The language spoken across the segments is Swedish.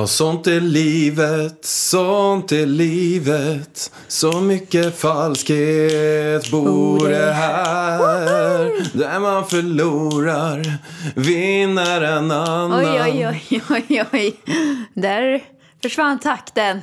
Ja, sånt är livet, sånt är livet Så mycket falskhet bor det här Där man förlorar vinner en annan Oj, oj, oj, oj, oj. Där försvann takten.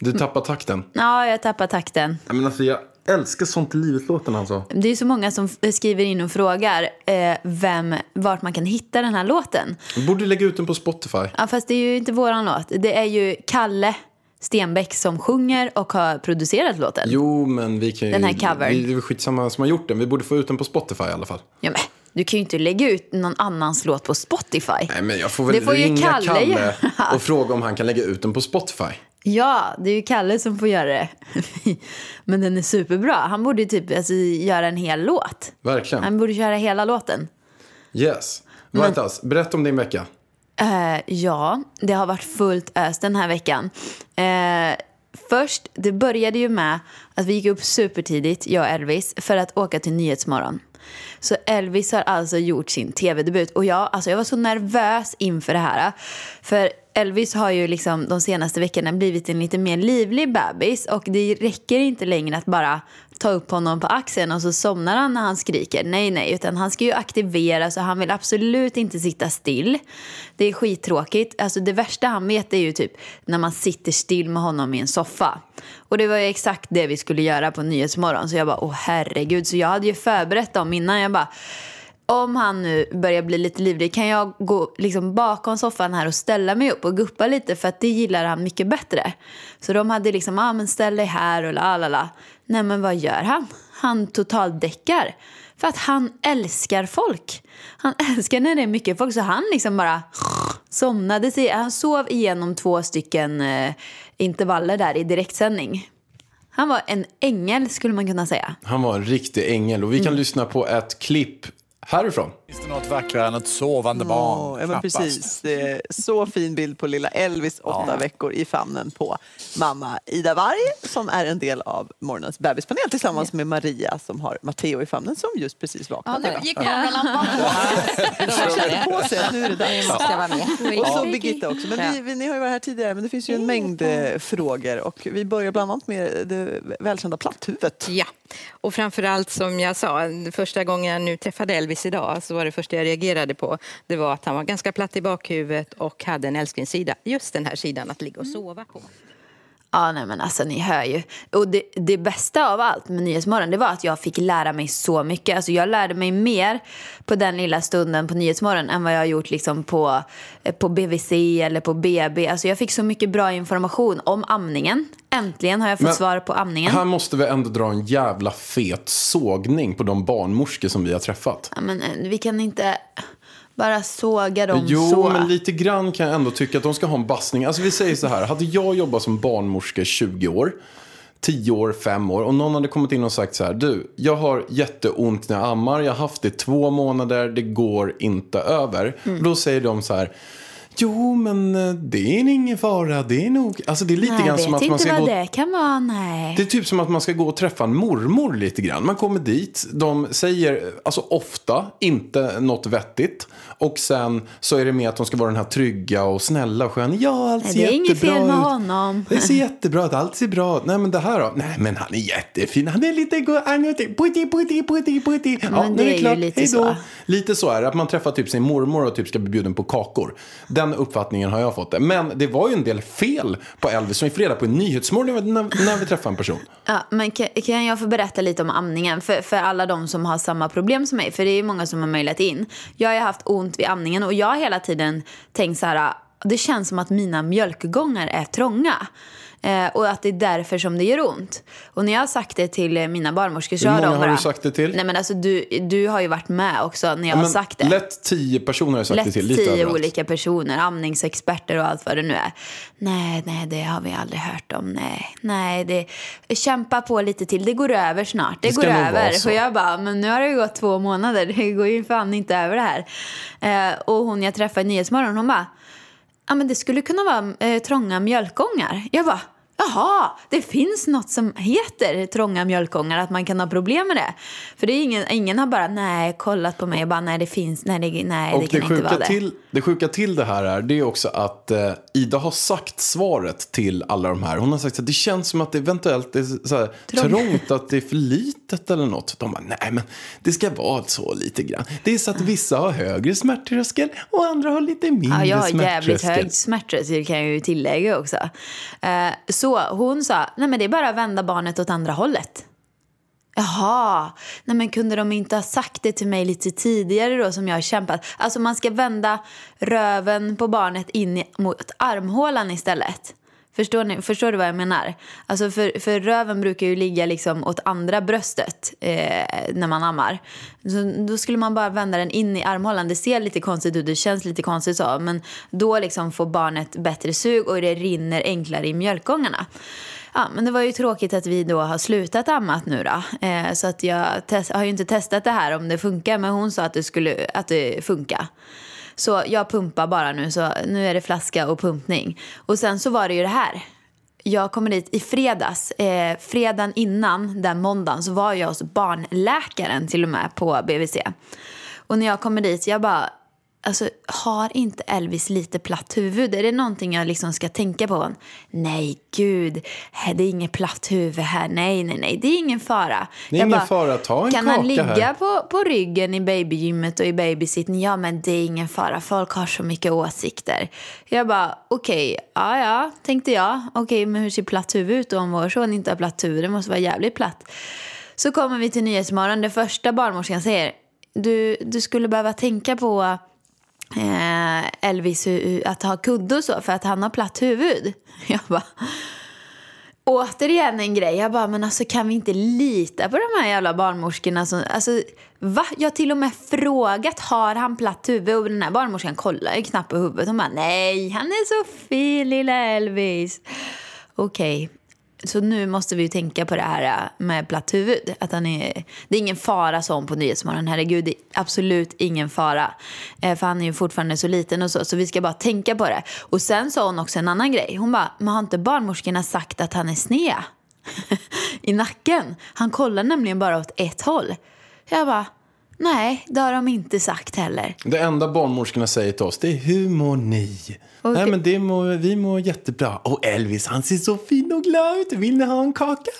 Du tappar takten. Ja, jag tappade takten. Men alltså, jag älskar sånt i livet-låten alltså. Det är så många som skriver in och frågar eh, vem, vart man kan hitta den här låten. Du borde lägga ut den på Spotify. Ja, fast det är ju inte våran låt. Det är ju Kalle Stenbeck som sjunger och har producerat låten. Jo, men vi kan ju... Den här covern. Vi, det är skitsamma som har gjort den. Vi borde få ut den på Spotify i alla fall. Ja, men, du kan ju inte lägga ut någon annans låt på Spotify. Nej, men jag får väl Det får ringa Kalle Kalle, och fråga om han kan lägga ut den på Spotify. Ja, det är ju Kalle som får göra det. Men den är superbra. Han borde typ alltså, göra en hel låt. Verkligen. Han borde köra hela låten. Yes. Vartas, berätta om din vecka. Eh, ja, det har varit fullt ös den här veckan. Eh, först, det började ju med att vi gick upp supertidigt, jag och Elvis, för att åka till Nyhetsmorgon. Så Elvis har alltså gjort sin tv-debut. Och jag, alltså jag var så nervös inför det här. För Elvis har ju liksom de senaste veckorna blivit en lite mer livlig bebis. Och det räcker inte längre att bara ta upp honom på axeln och så somnar han när han skriker. Nej, nej, utan han ska ju aktiveras och han vill absolut inte sitta still. Det är skittråkigt. Alltså det värsta han vet är ju typ när man sitter still med honom i en soffa. Och det var ju exakt det vi skulle göra på Nyhetsmorgon. Så jag bara, åh herregud. Så jag hade ju förberett dem innan. Jag bara, om han nu börjar bli lite livlig kan jag gå liksom bakom soffan här och ställa mig upp och guppa lite för att det gillar han mycket bättre. Så de hade liksom, ja ah, men ställ dig här och la la la. Nej men vad gör han? Han totaldäckar. För att han älskar folk. Han älskar när det är mycket folk så han liksom bara somnade sig. Han sov igenom två stycken eh, intervaller där i direktsändning. Han var en ängel skulle man kunna säga. Han var en riktig ängel och vi kan Mm. lyssna på ett klipp härifrån. Finns det något vackrare än ett sovande barn? Ja, men precis. Det är så fin bild på lilla Elvis, åtta veckor i famnen på mamma Ida Varg som är en del av morgonens bebispanel tillsammans med Maria som har Matteo i famnen som just precis Ja, vaknade. nu gick kameralampan på. De känner på sig nu är det dags. med. Och så Birgitta också. Men vi, vi, ni har ju varit här tidigare men det finns ju en mängd eh, frågor och vi börjar bland annat med det välkända platthuvudet. Ja, och framförallt som jag sa, första gången jag nu träffade Elvis idag så var det första jag reagerade på det var att han var ganska platt i bakhuvudet och hade en älsklingssida. Just den här sidan att ligga och sova på. Ja, nej men alltså ni hör ju. Och det, det bästa av allt med Nyhetsmorgon det var att jag fick lära mig så mycket. Alltså jag lärde mig mer på den lilla stunden på Nyhetsmorgon än vad jag har gjort liksom på, eh, på BVC eller på BB. Alltså jag fick så mycket bra information om amningen. Äntligen har jag fått Men svar på amningen. Här måste vi ändå dra en jävla fet sågning på de barnmorskor som vi har träffat. Ja, men eh, vi kan inte bara såga dem Jo, så. men lite grann kan jag ändå tycka att de ska ha en bassning. Alltså vi säger så här, hade jag jobbat som barnmorska i 20 år, 10 år, 5 år och någon hade kommit in och sagt så här, du, jag har jätteont när jag ammar, jag har haft det två månader, det går inte över. Mm. Då säger de så här, Jo, men eh, det är ingen fara. Det är nog... Alltså det är lite Nej, grann jag som vet att man inte ska vad gå... det kan vara, nej. Det är typ som att man ska gå och träffa en mormor lite grann. Man kommer dit, de säger, alltså ofta, inte något vettigt. Och sen så är det med att de ska vara den här trygga och snälla och sköna. Ja, allt ser det är inget jättebra fel med ut. honom. Det ser jättebra ut, allt ser bra ut. Nej men det här då? Nej men han är jättefin, han är lite go- han är putti putti putti putti. Ja, Men det är är ju klart, lite hej då. så. Lite så är det, att man träffar typ sin mormor och typ ska bli bjuden på kakor. Den uppfattningen har jag fått det. Men det var ju en del fel på Elvis som vi får reda på i Nyhetsmorgon när, när vi träffar en person. Ja, men kan, kan jag få berätta lite om amningen för, för alla de som har samma problem som mig? För det är ju många som har mejlat in. Jag har haft ont vid amningen och jag har hela tiden tänkt så här, ah, det känns som att mina mjölkgångar är trånga. Eh, och att det är därför som det gör ont. Och när jag har sagt det till eh, mina barnmorskor så har de har bara... du sagt det till? Nej men alltså du, du har ju varit med också när jag har Men sagt det. Lätt tio personer har jag sagt det Lätt till. Lite tio överallt. olika personer, amningsexperter och allt vad det nu är. Nej, nej, det har vi aldrig hört om. Nej, nej, det... Kämpa på lite till. Det går över snart. Det, Det går över. Och jag bara, men nu har det ju gått två månader. Det går ju fan inte över det här. Eh, och hon jag träffade i Nyhetsmorgon, hon bara, ja men det skulle kunna vara eh, trånga mjölkgångar. Jag bara, Jaha, det finns något som heter trånga mjölkgångar, att man kan ha problem med det. För det är ingen, ingen har bara nej, kollat på mig och bara nej det finns, nej det, nej, Och det det kan inte vara det. till, det sjuka till det här är, det är också att eh, Ida har sagt svaret till alla de här. Hon har sagt att det känns som att det eventuellt är så här, Trång. trångt, att det är för litet eller något. De bara, nej men det ska vara så lite grann. Det är så att vissa har högre smärttröskel och andra har lite mindre Ja, jag har jävligt hög smärttröskel kan jag ju tillägga också. Eh, så hon sa, nej men det är bara att vända barnet åt andra hållet. Jaha, nej men kunde de inte ha sagt det till mig lite tidigare då som jag har kämpat? Alltså man ska vända röven på barnet in mot armhålan istället. Förstår, ni, förstår du vad jag menar? Alltså för, för röven brukar ju ligga liksom åt andra bröstet eh, när man ammar. Så då skulle man bara vända den in i armhålan. Det ser lite konstigt ut, det känns lite konstigt så. Men då liksom får barnet bättre sug och det rinner enklare i mjölkgångarna. Ja, men det var ju tråkigt att vi då har slutat ammat nu då. Eh, så att jag test, har ju inte testat det här om det funkar. Men hon sa att det skulle att det funkar. Så jag pumpar bara nu. Så nu är det flaska och pumpning. Och sen så var det ju det här. Jag kommer dit i fredags. Eh, fredagen innan, den måndagen, så var jag hos barnläkaren till och med på BVC. Och när jag kommer dit, jag bara... Alltså, har inte Elvis lite platt huvud? Är det någonting jag liksom ska tänka på? Nej, gud. Det är inget platt huvud här. Nej, nej, nej. Det är ingen fara. Det är Jag ingen fara. Ta en Kan han kaka ligga här." på, på ryggen i babygymmet och i babysitten? Ja, men det är ingen fara. Folk har så mycket åsikter. Jag bara, okej, ja, ja, tänkte jag. Okej, men hur ser platt huvud ut om vår son inte har platt huvud? Det måste vara jävligt platt. Så kommer vi till Nyhetsmorgon. Det första barnmorskan säger, du, du skulle behöva tänka på Eh, Elvis att ha kudde och så för att han har platt huvud. Jag bara, återigen en grej. Jag bara, men alltså kan vi inte lita på de här jävla barnmorskorna? Som, alltså, va? Jag har till och med frågat, har han platt huvud? Och den här barnmorskan kollar ju knappt på huvudet. Hon bara, nej, han är så fin lilla Elvis. Okej. Så nu måste vi ju tänka på det här äh, med platt huvud. Att han är, det är ingen fara sån på Nyhetsmorgon. Herregud, det är absolut ingen fara. Eh, för han är ju fortfarande så liten och så. Så vi ska bara tänka på det. Och sen sa hon också en annan grej. Hon bara, men har inte barnmorskorna sagt att han är sned? I nacken. Han kollar nämligen bara åt ett håll. Jag bara, nej, det har de inte sagt heller. Det enda barnmorskorna säger till oss, det är hur mår ni? Och Nej det- men det mår, vi mår jättebra. Och Elvis han ser så fin och glad ut. Vill ni ha en kaka?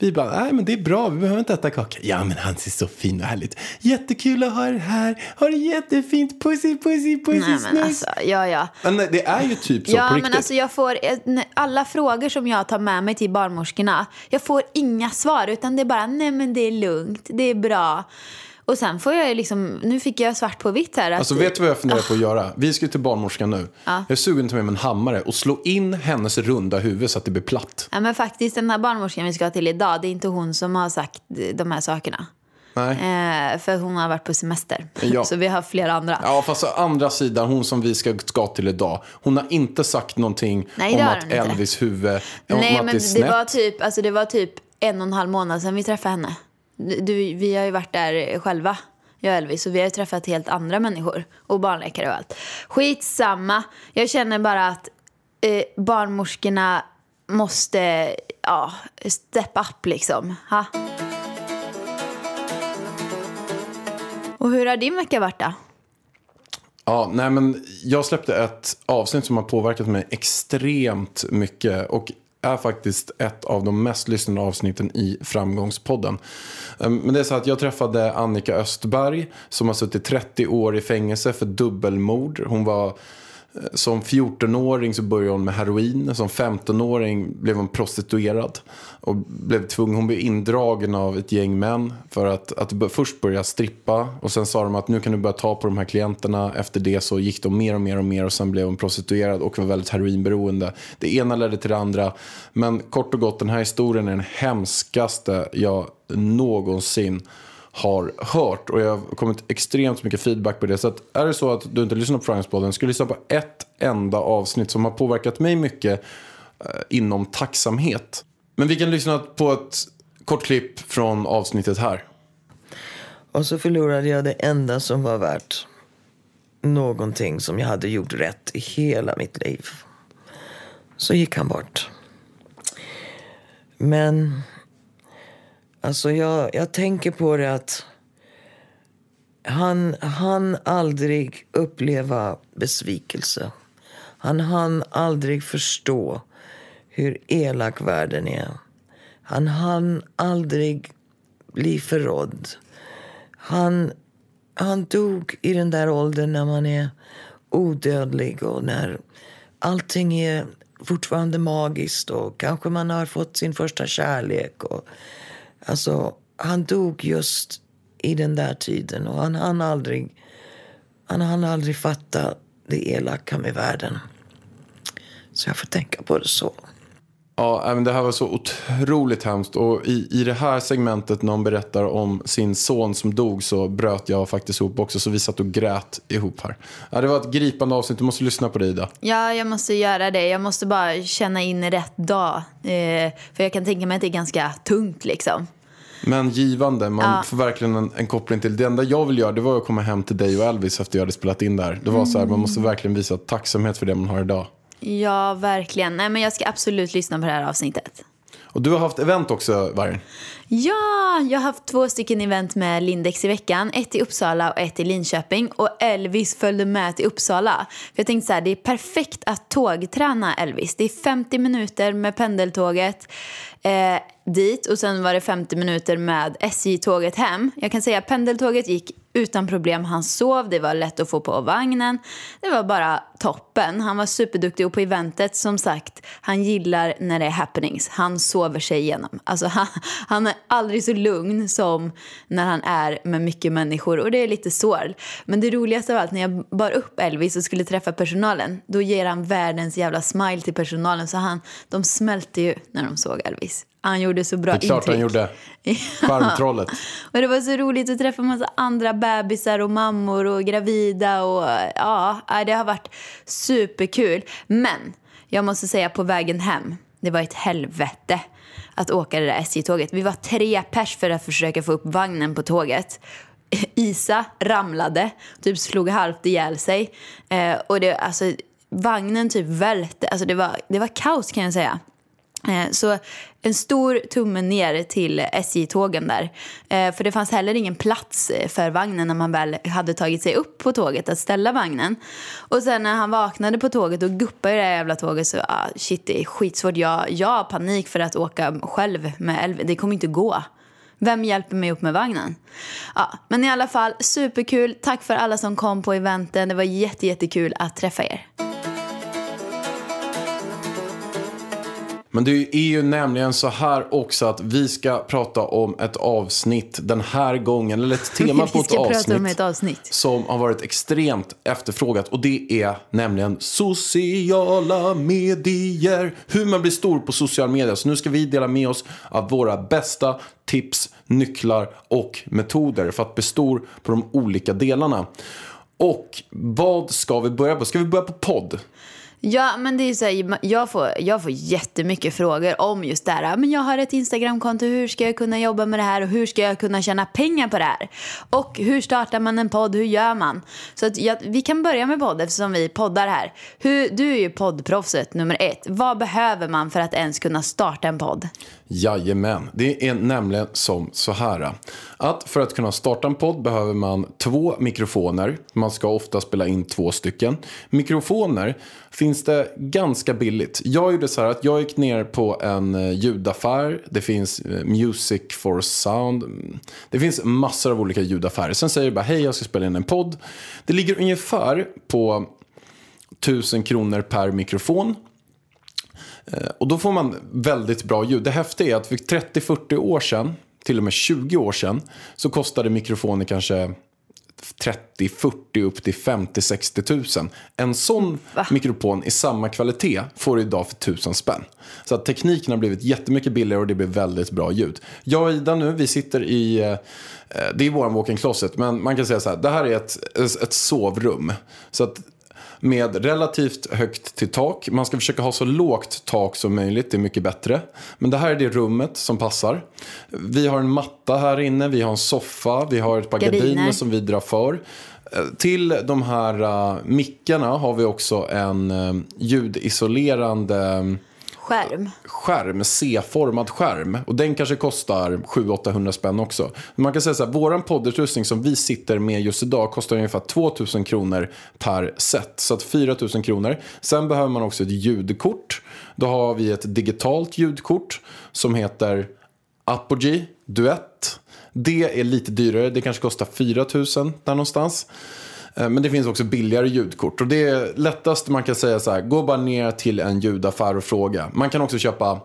Vi bara, nej men det är bra, vi behöver inte äta kaka. Ja men han ser så fin och härlig ut. Jättekul att ha er här. Ha det jättefint. Pussy, pussy, pussy, Nej men alltså, ja ja. Men det är ju typ så Ja, på men riktigt. alltså jag får eh, alla frågor som jag tar med mig till barnmorskorna. Jag får inga svar utan det är bara nej men det är lugnt, det är bra. Och sen får jag ju liksom, nu fick jag svart på vitt här. Att, Alltså vet du vad jag funderar på att göra? Vi ska till barnmorskan nu. Ja. Jag är sugen att ta med mig en hammare och slå in hennes runda huvud så att det blir platt. Ja men faktiskt den här barnmorskan vi ska till idag, det är inte hon som har sagt de här sakerna. Nej. Eh, för hon har varit på semester. Ja. Så vi har flera andra. Ja, fast å andra sidan, hon som vi ska, ska till idag, hon har inte sagt någonting Nej, det om att hon inte. Elvis huvud, om Nej att men det är det snett. var, typ, alltså, det var typ en och en halv månad sedan vi träffade henne. Du, vi har ju varit där själva, jag och Elvis. Och vi har ju träffat helt andra människor. Och barnläkare och allt. Skitsamma. Jag känner bara att eh, barnmorskorna måste ja, step up liksom. Ha? Och hur har din vecka varit då? Ja, nej men jag släppte ett avsnitt som har påverkat mig extremt mycket och är faktiskt ett av de mest lyssnade avsnitten i Framgångspodden. Ehm, men det är så att jag träffade Annika Östberg som har suttit 30 år i fängelse för dubbelmord. Hon var som 14-åring så började hon med heroin. Som 15-åring blev hon prostituerad. Och blev tvungen, hon blev indragen av ett gäng män. För att, att först börja strippa. Och sen sa de att nu kan du börja ta på de här klienterna. Efter det så gick de mer och mer och mer. Och sen blev hon prostituerad och var väldigt heroinberoende. Det ena ledde till det andra. Men kort och gott, den här historien är den hemskaste jag någonsin har hört. Och jag har kommit extremt mycket feedback på det. Så att är det så att du inte lyssnar på Fragmentspodden, ska du lyssna på ett enda avsnitt som har påverkat mig mycket eh, inom tacksamhet. Men vi kan lyssna på ett kort klipp från avsnittet här. Och så förlorade jag det enda som var värt någonting som jag hade gjort rätt i hela mitt liv. Så gick han bort. Men alltså jag, jag tänker på det att han han aldrig uppleva besvikelse. Han hann aldrig förstå hur elak världen är. Han hann aldrig bli förrådd. Han, han dog i den där åldern när man är odödlig och när allting är fortfarande magiskt och kanske man har fått sin första kärlek. Och, alltså, han dog just i den där tiden och han hann aldrig, han hann aldrig fatta det elaka med världen. Så jag får tänka på det så. Ja, men det här var så otroligt hemskt. Och i, i det här segmentet när hon berättar om sin son som dog så bröt jag faktiskt ihop också. Så vi satt och grät ihop här. Ja, det var ett gripande avsnitt. Du måste lyssna på det Ida. Ja, jag måste göra det. Jag måste bara känna in rätt dag. Eh, för jag kan tänka mig att det är ganska tungt liksom. Men givande. Man Ja. får verkligen en, en koppling till. Det enda jag vill göra det var att komma hem till dig och Elvis efter jag hade spelat in där. Det var så här, man måste verkligen visa tacksamhet för det man har idag. Ja, verkligen. Nej, men jag ska absolut lyssna på det här avsnittet. Och du har haft event också, Vargen. Ja, jag har haft två stycken event med Lindex i veckan. Ett i Uppsala och ett i Linköping. Och Elvis följde med till Uppsala. För jag tänkte så här, det är perfekt att tågträna Elvis. Det är 50 minuter med pendeltåget eh, dit och sen var det 50 minuter med SJ-tåget hem. Jag kan säga pendeltåget gick utan problem. Han sov, det var lätt att få på vagnen. Det var bara toppen. Han var superduktig och på eventet, som sagt, han gillar när det är happenings. Han sover sig igenom. Alltså, han, han är aldrig så lugn som när han är med mycket människor och det är lite sorg. Men det roligaste av allt, när jag bar upp Elvis och skulle träffa personalen, då ger han världens jävla smile till personalen så han, de smälte ju när de såg Elvis. Han gjorde så bra Det är klart han intryck. gjorde. Charmtrollet. Och det var så roligt att träffa massa andra bebisar och mammor och gravida och ja, det har varit superkul. Men jag måste säga på vägen hem, det var ett helvete att åka det där SJ-tåget. Vi var tre pers för att försöka få upp vagnen på tåget. Isa ramlade, typ slog halvt ihjäl sig. Eh, och det, alltså, vagnen typ välte, alltså det var, det var kaos kan jag säga. Eh, så en stor tumme ner till SJ-tågen där. Eh, för det fanns heller ingen plats eh, för vagnen när man väl hade tagit sig upp på tåget att ställa vagnen. Och sen när han vaknade på tåget och guppade det här jävla tåget så ah, shit det är skitsvårt. Jag, jag har panik för att åka själv med Elvin, Det kommer inte gå. Vem hjälper mig upp med vagnen? Ja, men i alla fall, superkul. Tack för alla som kom på eventen. Det var jätte, jättekul att träffa er. Men det är ju nämligen så här också att vi ska prata om ett avsnitt den här gången. Eller ett tema på ett avsnitt. ett avsnitt. Som har varit extremt efterfrågat. Och det är nämligen sociala medier. Hur man blir stor på sociala medier. Så nu ska vi dela med oss av våra bästa tips, nycklar och metoder. För att bli stor på de olika delarna. Och vad ska vi börja på? Ska vi börja på podd? Ja, men det är så här, jag, får, jag får jättemycket frågor om just det här. Men jag har ett Instagramkonto, hur ska jag kunna jobba med det här och hur ska jag kunna tjäna pengar på det här? Och hur startar man en podd, hur gör man? Så att jag, vi kan börja med podd eftersom vi poddar här. Hur, du är ju poddproffset nummer ett. Vad behöver man för att ens kunna starta en podd? Jajamän, det är nämligen som så här. Att för att kunna starta en podd behöver man två mikrofoner. Man ska ofta spela in två stycken. Mikrofoner finns det ganska billigt. Jag gjorde så här att jag gick ner på en eh, ljudaffär. Det finns eh, Music for Sound. Mm. Det finns massor av olika ljudaffärer. Sen säger du bara hej jag ska spela in en podd. Det ligger ungefär på 1000 kronor per mikrofon. Eh, och då får man väldigt bra ljud. Det häftiga är att för 30-40 år sedan, till och med 20 år sedan, så kostade mikrofoner kanske 30, 40 upp till 50, 60 tusen. En sån mikrofon i samma kvalitet får du idag för tusen spänn. Så att tekniken har blivit jättemycket billigare och det blir väldigt bra ljud. Jag och Ida nu, vi sitter i, eh, det är våran walk-in closet, men man kan säga så här, det här är ett, ett sovrum. Så att med relativt högt till tak. Man ska försöka ha så lågt tak som möjligt, det är mycket bättre. Men det här är det rummet som passar. Vi har en matta här inne, vi har en soffa, vi har ett par Gardiner. gardiner som vi drar för. Eh, Till de här uh, mickarna har vi också en uh, ljudisolerande Skärm. skärm, C-formad skärm. Och den kanske kostar 700-800 spänn också. Men man kan säga så här, våran poddutrustning som vi sitter med just idag kostar ungefär 2000 kronor per set. Så att 4000 kronor. Sen behöver man också ett ljudkort. Då har vi ett digitalt ljudkort som heter Apogee Duett. Det är lite dyrare, det kanske kostar 4000 där någonstans. Eh, men det finns också billigare ljudkort. Och det är lättast man kan säga så här, gå bara ner till en ljudaffär och fråga. Man kan också köpa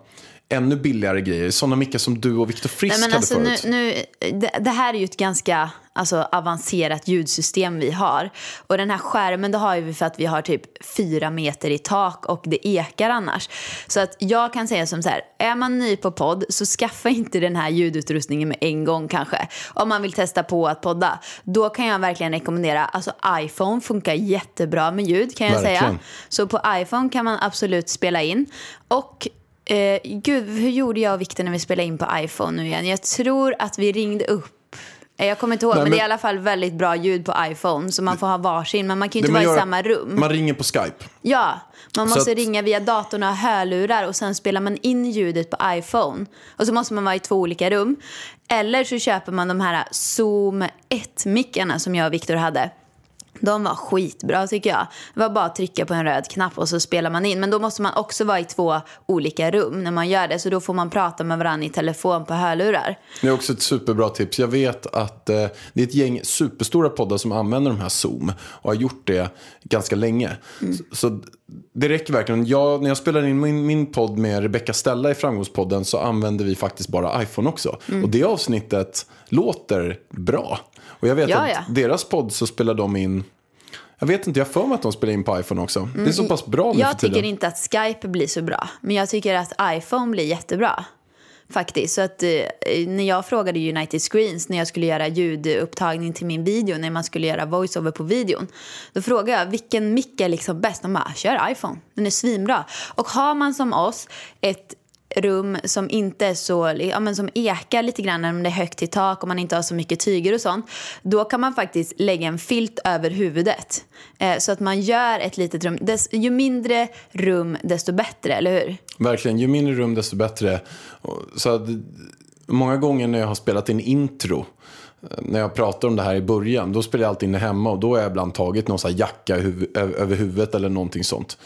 ännu billigare grejer, sådana mickar som du och Viktor Frisk Nej, men hade alltså, nu, förut. nu, det, det här är ju ett ganska alltså, avancerat ljudsystem vi har. Och den här skärmen det har vi för att vi har typ fyra meter i tak och det ekar annars. Så att jag kan säga som så här, är man ny på podd så skaffa inte den här ljudutrustningen med en gång kanske. Om man vill testa på att podda. Då kan jag verkligen rekommendera, alltså iPhone funkar jättebra med ljud kan jag Verkligen. säga. Så på iPhone kan man absolut spela in. Och Eh, gud, hur gjorde jag och Victor när vi spelade in på iPhone nu igen? Jag tror att vi ringde upp. Eh, Jag kommer inte ihåg, Nej, men, men- det är i alla fall väldigt bra ljud på iPhone. Så man får ha varsin, men man kan ju inte vara i gör- samma rum. Man ringer på Skype. Ja, man Så måste att- ringa via datorn och ha hörlurar och sen spelar man in ljudet på iPhone. Och så måste man vara i två olika rum. Eller så köper man de här Zoom 1-mickarna som jag och Victor hade. De var skitbra tycker jag. Det var bara att trycka på en röd knapp och så spelar man in. Men då måste man också vara i två olika rum när man gör det. Så då får man prata med varandra i telefon på hörlurar. Det är också ett superbra tips. Jag vet att eh, det är ett gäng superstora poddar som använder de här Zoom och har gjort det ganska länge. Så, så det räcker verkligen. Jag, när jag spelade in min, min podd med Rebecca Stella i Framgångspodden så använde vi faktiskt bara iPhone också. Och det avsnittet låter bra. Och jag vet Ja, att ja. deras podd så spelar de in jag vet inte, jag för mig att de spelar in på iPhone också. Det är så pass bra nu för Mm. Jag tiden. tycker inte att Skype blir så bra. Men jag tycker att iPhone blir jättebra. Faktiskt. Så att, eh, när jag frågade United Screens när jag skulle göra ljudupptagning till min video, när man skulle göra voiceover på videon. Då frågade jag vilken mick är liksom bäst. De bara, kör iPhone. Den är svinbra. Och har man som oss ett rum som inte är så, ja, men som ekar lite grann när det är högt i tak och man inte har så mycket tyger och sånt. Då kan man faktiskt lägga en filt över huvudet. Eh, så att man gör ett litet rum. Des, ju mindre rum desto bättre, eller hur? Verkligen, ju mindre rum desto bättre. Så att, många gånger när jag har spelat in intro, eh, när jag pratar om det här i början, då spelar jag alltid in det hemma och då har jag ibland tagit någon så jacka huv- över huvudet eller någonting sånt.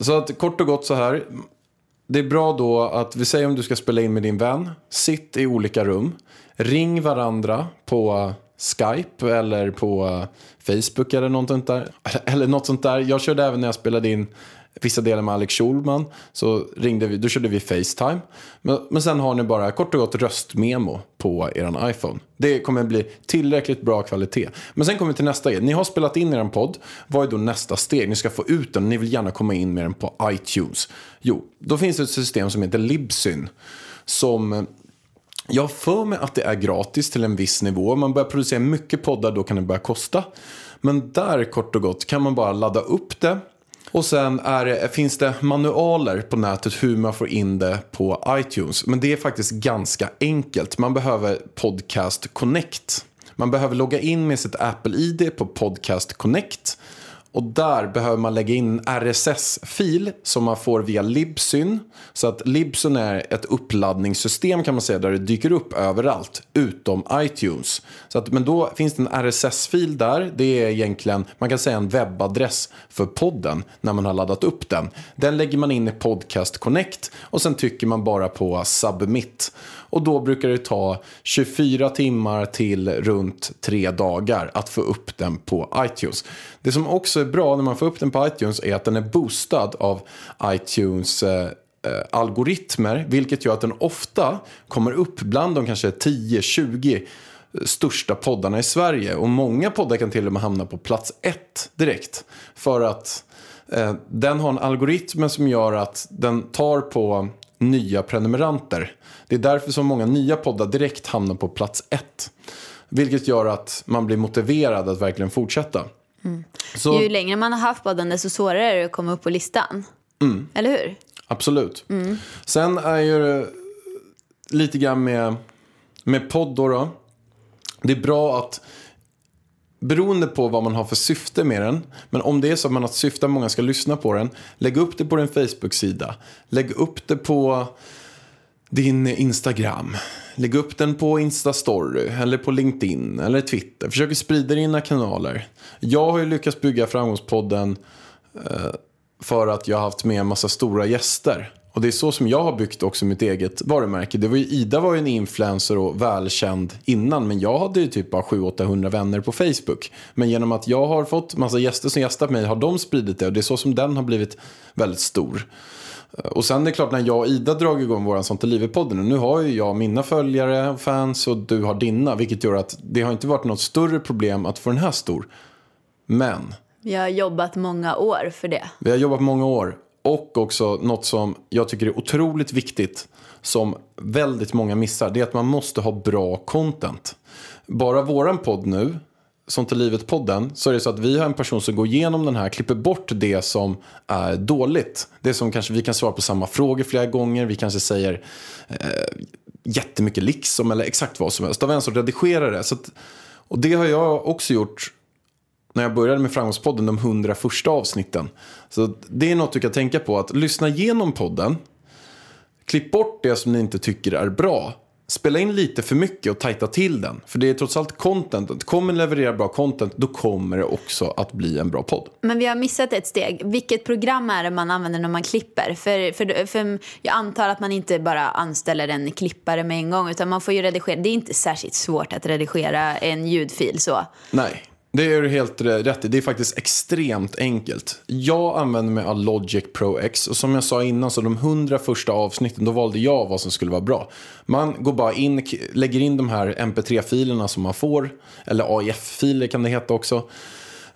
Så att kort och gott så här, det är bra då att vi säger om du ska spela in med din vän, sitt i olika rum, ring varandra på Skype eller på Facebook eller något sånt där. Eller något sånt där. Jag körde även när jag spelade in vissa delar med Alex Schulman. Så ringde vi, då körde vi Facetime. Men, men sen har ni bara kort och gott röstmemo på er iPhone. Det kommer bli tillräckligt bra kvalitet. Men sen kommer vi till nästa grej. Ni har spelat in er podd. Vad är då nästa steg? Ni ska få ut den. Ni vill gärna komma in med den på iTunes. Jo, då finns det ett system som heter Libsyn. Som eh, jag har för mig att det är gratis till en viss nivå. Om man börjar producera mycket poddar då kan det börja kosta. Men där kort och gott kan man bara ladda upp det. Och sen är det, finns det manualer på nätet hur man får in det på iTunes. Men det är faktiskt ganska enkelt. Man behöver Podcast Connect. Man behöver logga in med sitt Apple-ID på Podcast Connect. Och där behöver man lägga in RSS-fil som man får via Libsyn. Så att Libsyn är ett uppladdningssystem kan man säga där det dyker upp överallt utom iTunes. Så att, men då finns det en RSS-fil där. Det är egentligen, man kan säga en webbadress för podden när man har laddat upp den. Den lägger man in i Podcast Connect och sen trycker man bara på submit. Och då brukar det ta 24 timmar till runt tre dagar att få upp den på iTunes. Det som också är bra när man får upp den på iTunes är att den är boostad av iTunes eh, eh, algoritmer, vilket gör att den ofta kommer upp bland de kanske 10-20 största poddarna i Sverige. Och många poddar kan till och med hamna på plats ett direkt. För att eh, den har en algoritm som gör att den tar på nya prenumeranter. Det är därför som många nya poddar direkt hamnar på plats ett. Vilket gör att man blir motiverad att verkligen fortsätta. Så, Ju längre man har haft podden desto svårare är det att komma upp på listan. Mm. Eller hur? Absolut. Sen är ju lite grann med, med podd då, då. Det är bra att beroende på vad man har för syfte med den. Men om det är så att man har ett syfte att många ska lyssna på den. Lägg upp det på din Facebook-sida. Lägg upp det på din Instagram. Lägg upp den på Instastory eller på LinkedIn eller Twitter. Försök sprida dina kanaler. Jag har ju lyckats bygga Framgångspodden eh, för att jag har haft med en massa stora gäster. Och det är så som jag har byggt också mitt eget varumärke. Det var ju, Ida var ju en influencer och välkänd innan. Men jag hade ju typ bara 700-800 vänner på Facebook. Men genom att jag har fått massa gäster som gästat mig har de spridit det. Och det är så som den har blivit väldigt stor. Och sen är det klart när jag och Ida drar igång våran Sånt är livet-podden. Nu har ju jag mina följare och fans och du har dina. Vilket gör att det har inte varit något större problem att få den här stor. Men Jag har jobbat många år för det. vi har jobbat många år. Och också något som jag tycker är otroligt viktigt. Som väldigt många missar. Det är att man måste ha bra content. Bara våran podd nu. Sånt är livet-podden. Så är det så att vi har en person som går igenom den här. Klipper bort det som är dåligt. Det som kanske vi kan svara på samma frågor flera gånger. Vi kanske säger eh, jättemycket liksom. Eller exakt vad som helst. Av en som redigerar det. Så att, och det har jag också gjort när jag började med Framgångspodden, de 100 första avsnitten. Så det är något du kan tänka på, att lyssna igenom podden. Klipp bort det som ni inte tycker är bra. Spela in lite för mycket och tajta till den. För det är trots allt contentet. Kommer leverera bra content, då kommer det också att bli en bra podd. Men vi har missat ett steg. Vilket program är det man använder när man klipper? För, för, för jag antar att man inte bara anställer en klippare med en gång. Utan man får ju redigera. Det är inte särskilt svårt att redigera en ljudfil så. Nej, det är du helt rätt i. Det är faktiskt extremt enkelt. Jag använder mig av Logic Pro X och som jag sa innan så de 100 första avsnitten då valde jag vad som skulle vara bra. Man går bara in, lägger in de här mp3-filerna som man får, eller AIF-filer kan det heta också.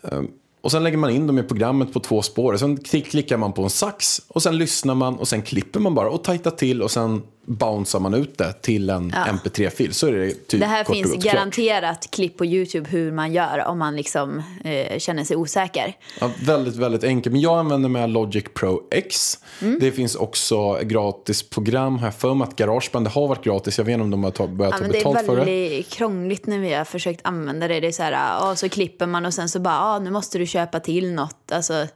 Ehm, och sen lägger man in dem i programmet på två spår. Och sen klickar man på en sax och sen lyssnar man och sen klipper man bara och tajtar till och sen bouncear man ut det till en Ja. mp3-fil. Så är det typ Det här kort finns gott klart. garanterat klipp på Youtube hur man gör om man liksom eh, känner sig osäker. Ja, väldigt, väldigt enkelt. Men jag använder mig av Logic Pro X. Mm. Det finns också gratis program. Jag för mig att Garageband det har varit gratis. Jag vet inte om de har ta, börjat Ja, ta det är betalt för det. väldigt krångligt när vi har försökt använda det. Det är så här, ja, så klipper man och sen så bara, ja, nu måste du köpa till något. Alltså,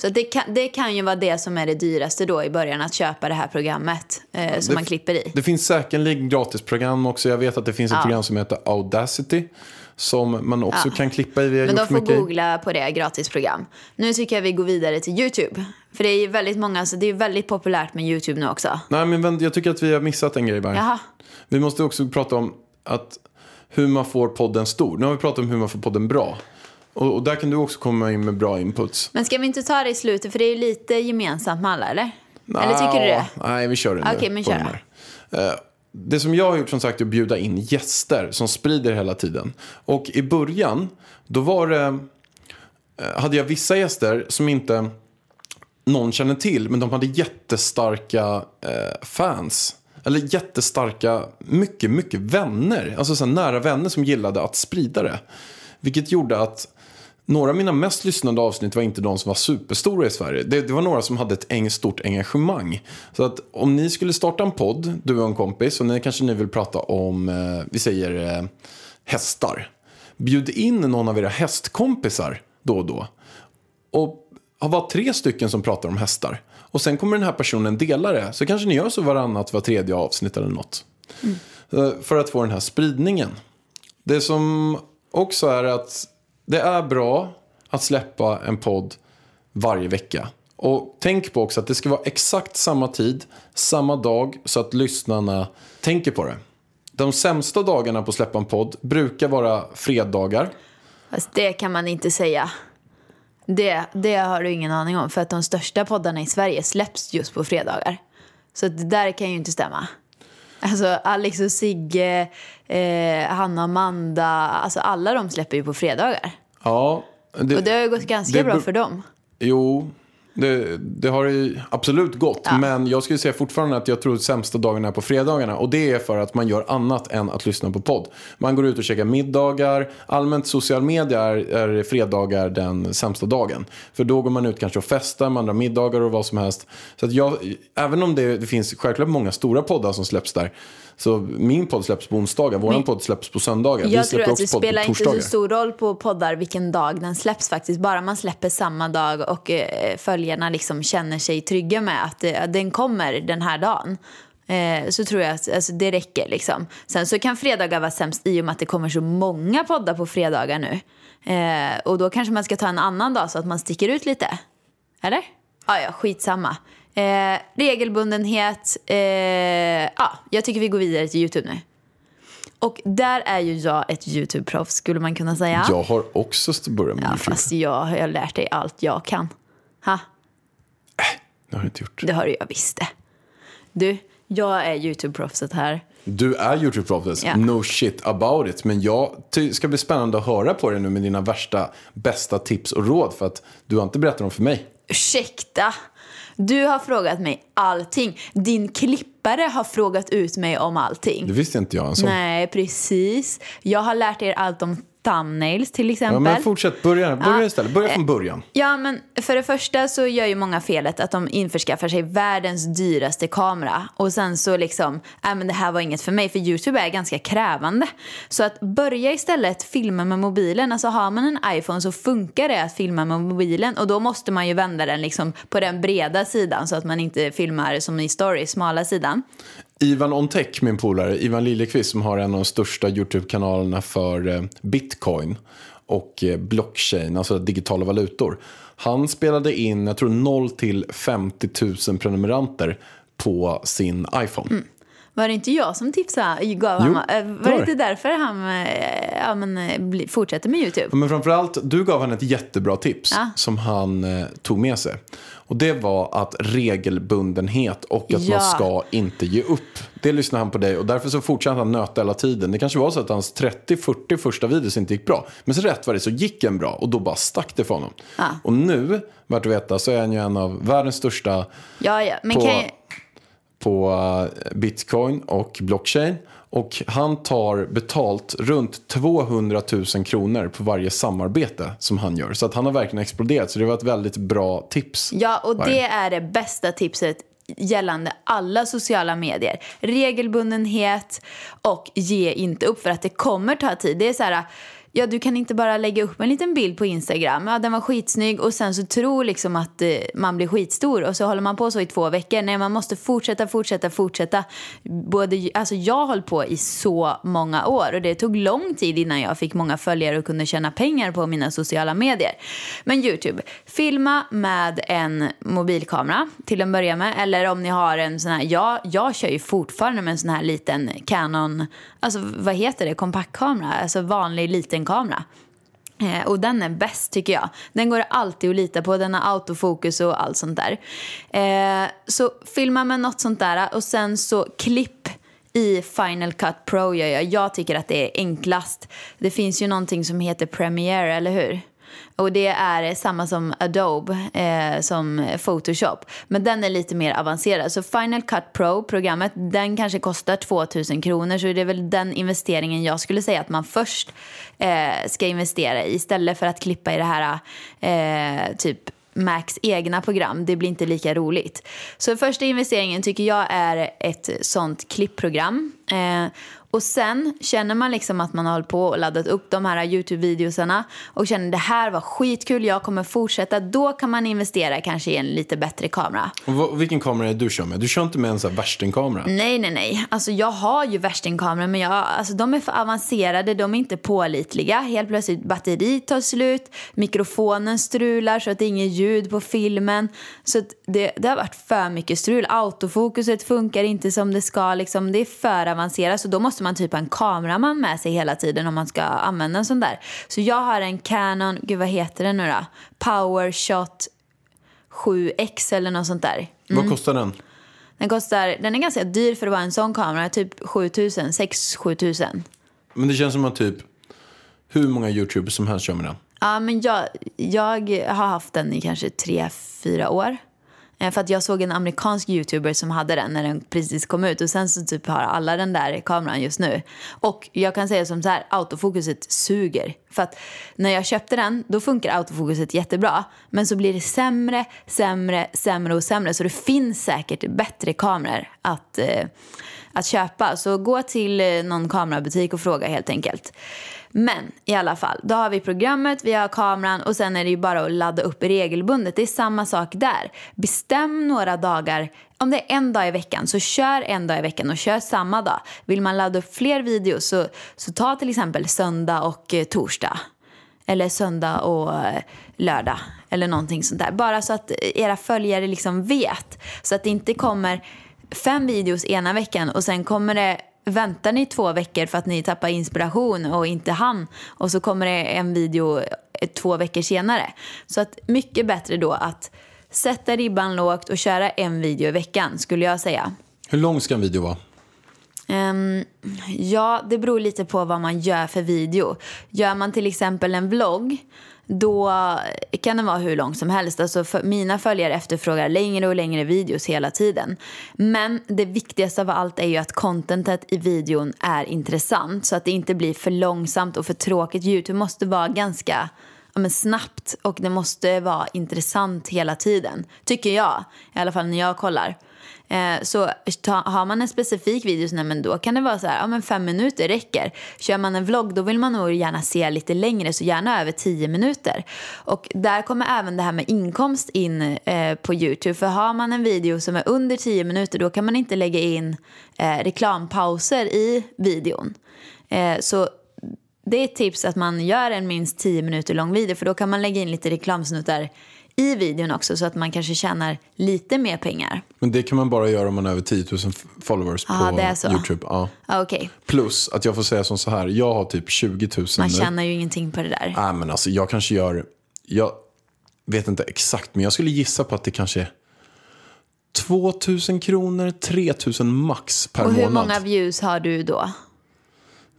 så det kan, det kan ju vara det som är det dyraste då i början, att köpa det här programmet eh, som det- man klipper i. Det finns säkerligen gratisprogram också. Jag vet att det finns ett Ja. program som heter Audacity. Som man också Ja. kan klippa i. Men de får mycket googla på det, gratisprogram. Nu tycker jag vi går vidare till YouTube. För det är ju väldigt många, så det är väldigt populärt med YouTube nu också. Nej, men jag tycker att vi har missat en grej. Bara. Vi måste också prata om att hur man får podden stor. Nu har vi pratat om hur man får podden bra. Och, och där kan du också komma in med bra inputs. Men ska vi inte ta det i slutet, för det är ju lite gemensamt med alla, eller? Eller tycker du det? Nej, vi kör det nu. Okej, men kör. Eh, Det som jag har gjort som sagt är att bjuda in gäster som sprider hela tiden. Och i början, då var det, eh, hade jag vissa gäster som inte någon känner till, men de hade jättestarka eh, fans. Eller jättestarka, mycket, mycket vänner. Alltså så nära vänner som gillade att sprida det. Vilket gjorde att några av mina mest lyssnade avsnitt var inte de som var superstora i Sverige. Det, det var några som hade ett eng, stort engagemang. Så att om ni skulle starta en podd, du och en kompis, och ni kanske ni vill prata om, eh, vi säger eh, hästar. Bjud in någon av era hästkompisar då och då. Och ha bara tre stycken som pratar om hästar. Och sen kommer den här personen dela det. Så kanske ni gör så varannat, var tredje avsnitt eller något. Eh, För att få den här spridningen. Det som också är att det är bra att släppa en podd varje vecka. Och tänk på också att det ska vara exakt samma tid, samma dag, så att lyssnarna tänker på det. De sämsta dagarna på att släppa en podd brukar vara fredagar. Fast det kan man inte säga. Det, det har du ingen aning om. För att de största poddarna i Sverige släpps just på fredagar. Så det där kan ju inte stämma. Alltså Alex och Sigge, eh, Hanna och Amanda. Alltså alla de släpper ju på fredagar. Ja, det, Och det har ju gått ganska det bra för dem. Jo, det, det har ju absolut gått. Ja. Men jag skulle säga fortfarande att jag tror att sämsta dagarna är på fredagarna. Och det är för att man gör annat än att lyssna på podd. Man går ut och käkar middagar. Allmänt social media är, är fredagar den sämsta dagen. För då går man ut kanske och festar, man drar middagar och vad som helst. Så att jag, även om det, det finns självklart många stora poddar som släpps där. Så min podd släpps på onsdagar, Men- podd släpps på söndagar. Vi Jag tror släpper att det spelar inte så stor roll på poddar vilken dag den släpps faktiskt. Bara man släpper samma dag och eh, följarna liksom känner sig trygga med att eh, den kommer den här dagen. Eh, så tror jag att alltså, det räcker. Liksom. Sen så kan fredagar vara sämst i och med att det kommer så många poddar på fredagar nu. Eh, och då kanske man ska ta en annan dag så att man sticker ut lite. Eller? Ja, ja, skitsamma. Eh, regelbundenhet. Eh, ja, jag tycker vi går vidare till YouTube nu. Och där är ju jag ett YouTube-proffs skulle man kunna säga. Jag har också börjat med Ja, YouTube. fast jag har lärt dig allt jag kan. Ha, Det har jag inte gjort. det har du jag visst det. Du, jag är YouTube-proffset här. Du är YouTube-proffs, Ja. no shit about it. Men jag ty- ska bli spännande att höra på dig nu med dina värsta, bästa tips och råd. För att du har inte berättat dem för mig. Ursäkta? Du har frågat mig allting. Din klippare har frågat ut mig om allting. Det visste inte jag ens om. Nej, precis. Jag har lärt er allt om thumbnails till exempel. Ja, men fortsätt, börja, börja Ja. istället. Börja från början. Ja, men för det första så gör ju många felet att de införskaffar sig världens dyraste kamera. Och sen så liksom, nej men det här var inget för mig. För YouTube är ganska krävande. Så att börja istället filma med mobilen. Alltså har man en iPhone så funkar det att filma med mobilen. Och då måste man ju vända den liksom på den breda sidan. Så att man inte filmar som i story, smala sidan. Ivan OnTech, min polare, Ivan Liljeqvist som har en av de största YouTube-kanalerna för eh, bitcoin och eh, blockchain, alltså digitala valutor. Han spelade in, jag tror 0 till 50 000 prenumeranter på sin iPhone. Mm. Var det inte jag som tipsade? Gav Jo, han, eh, var det inte därför han ja, men, fortsätter med YouTube? Men framförallt, du gav han ett jättebra tips Ja. som han eh, tog med sig. Och det var att regelbundenhet och att Ja. man ska inte ge upp. Det lyssnade han på dig och därför så fortsatte han nöta hela tiden. Det kanske var så att hans 30-40 första videos inte gick bra. Men så rätt var det så gick en bra och då bara stack det för honom. Ja. Och nu, vart du veta, så är han ju en av världens största Ja, på, jag... på eh, bitcoin och blockchain. Och han tar betalt runt 200 000 kronor på varje samarbete som han gör. Så att han har verkligen exploderat. Så det var ett väldigt bra tips. Ja, och det är det bästa tipset gällande alla sociala medier. Regelbundenhet och ge inte upp för att det kommer ta tid. Det är så här, ja du kan inte bara lägga upp en liten bild på Instagram, ja den var skitsnygg och sen så tror liksom att eh, man blir skitstor och så håller man på så i två veckor. Nej, man måste fortsätta, fortsätta, fortsätta. Både, alltså jag har hållit på i så många år och det tog lång tid innan jag fick många följare och kunde tjäna pengar på mina sociala medier. Men YouTube, filma med en mobilkamera till en början med. Eller om ni har en sån här, jag, jag kör ju fortfarande med en sån här liten Canon, alltså vad heter det, kompaktkamera, alltså vanlig liten kamera. Eh, och den är bäst tycker jag. Den går alltid att lita på, den har autofokus och allt sånt där. Eh, så filma med något sånt där och sen så klipp i Final Cut Pro gör jag. Jag tycker att det är enklast. Det finns ju någonting som heter Premiere, eller hur? Och det är samma som Adobe, eh, som Photoshop. Men den är lite mer avancerad. Så Final Cut Pro-programmet, den kanske kostar 2000 kronor. Så det är väl den investeringen jag skulle säga att man först eh, ska investera i. Istället för att klippa i det här eh, typ Macs egna program. Det blir inte lika roligt. Så första investeringen tycker jag är ett sånt klippprogram. Eh, och sen känner man liksom att man har hållit på och laddat upp de här YouTube-videosarna och känner det här var skitkul, jag kommer fortsätta. Då kan man investera kanske i en lite bättre kamera. Och vilken kamera är du kör med? Du kör inte med en sån här värstingkamera? Nej, nej, nej. Alltså jag har ju värstingkameror men jag, alltså, de är för avancerade, de är inte pålitliga. Helt plötsligt batteri tar slut, mikrofonen strular så att det är inget ljud på filmen. Så det, det har varit för mycket strul. Autofokuset funkar inte som det ska. Liksom. Det är för avancerat så då måste man typ ha en kameraman med sig hela tiden om man ska använda en sån där. Så jag har en Canon, gud vad heter den nu då? PowerShot 7X eller något sånt där. Vad kostar den? Den, kostar, den är ganska dyr för att vara en sån kamera, typ 7000, 6-7 tusen. Men det känns som att typ hur många YouTubers som helst kör med den. Ja, men jag, jag har haft den i kanske 3-4 år. Eh, för att jag såg en amerikansk youtuber som hade den när den precis kom ut och sen så typ har alla den där kameran just nu. Och jag kan säga som så här, autofokuset suger. För att när jag köpte den, då funkar autofokuset jättebra. Men så blir det sämre, sämre, sämre och sämre. Så det finns säkert bättre kameror att, eh, att köpa. Så gå till eh, någon kamerabutik och fråga helt enkelt. Men i alla fall, då har vi programmet, vi har kameran och sen är det ju bara att ladda upp regelbundet. Det är samma sak där. Bestäm några dagar. Om det är en dag i veckan, så kör en dag i veckan och kör samma dag. Vill man ladda upp fler videos så, så ta till exempel söndag och eh, torsdag. Eller söndag och eh, lördag. Eller någonting sånt där. Bara så att eh, era följare liksom vet. Så att det inte kommer fem videos ena veckan och sen kommer det väntar ni två veckor för att ni tappar inspiration och inte han och så kommer det en video eh, två veckor senare. Så att mycket bättre då att sätta ribban lågt och köra en video i veckan skulle jag säga. Hur lång ska en video vara? Um, ja, det beror lite på vad man gör för video. Gör man till exempel en vlogg, då kan den vara hur lång som helst. Alltså för mina följare efterfrågar längre och längre videos hela tiden. Men det viktigaste av allt är ju att contentet i videon är intressant så att det inte blir för långsamt och för tråkigt. Youtube måste vara ganska ja, men snabbt och det måste vara intressant hela tiden. Tycker jag, i alla fall när jag kollar. Eh, så ta, har man en specifik video så nej, men då kan det vara så här, ja men fem minuter räcker. Kör man en vlogg då vill man nog gärna se lite längre, så gärna över tio minuter. Och där kommer även det här med inkomst in eh, på Youtube. För har man en video som är under tio minuter då kan man inte lägga in eh, reklampauser i videon. Eh, så det är ett tips att man gör en minst 10 minuter lång video för då kan man lägga in lite reklamsnuttar i videon också så att man kanske tjänar lite mer pengar. Men det kan man bara göra om man har över 10 000 followers Ja, på det är så. YouTube. Ja. Ah, Okej, Plus att jag får säga som så här, jag har typ 20 000 man nu. tjänar ju ingenting på det där. Nej, men alltså jag kanske gör, jag vet inte exakt, men jag skulle gissa på att det kanske är 2 000 kronor, 3 000 max per Och hur månad. många views har du då?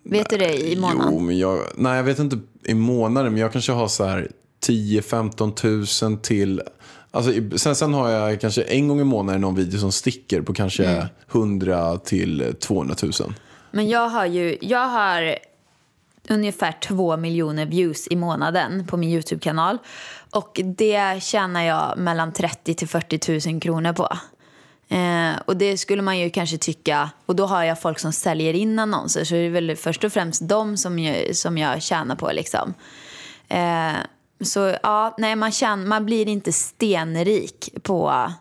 Vet du det i månaden? Jo, men jag, nej jag vet inte i månader, men jag kanske har så här 10-15 000 till Alltså, sen, sen har jag kanske en gång i månaden någon video som sticker på kanske Mm. 100 till 200 000. Men jag har ju, jag har ungefär två miljoner views i månaden på min YouTube-kanal. Och det tjänar jag mellan 30 till 40 000 kronor på. Eh, och det skulle man ju kanske tycka, och då har jag folk som säljer in annonser så det är väl först och främst dem som jag, som jag tjänar på liksom. Eh, så ja, nej man, tjän, man blir inte stenrik på,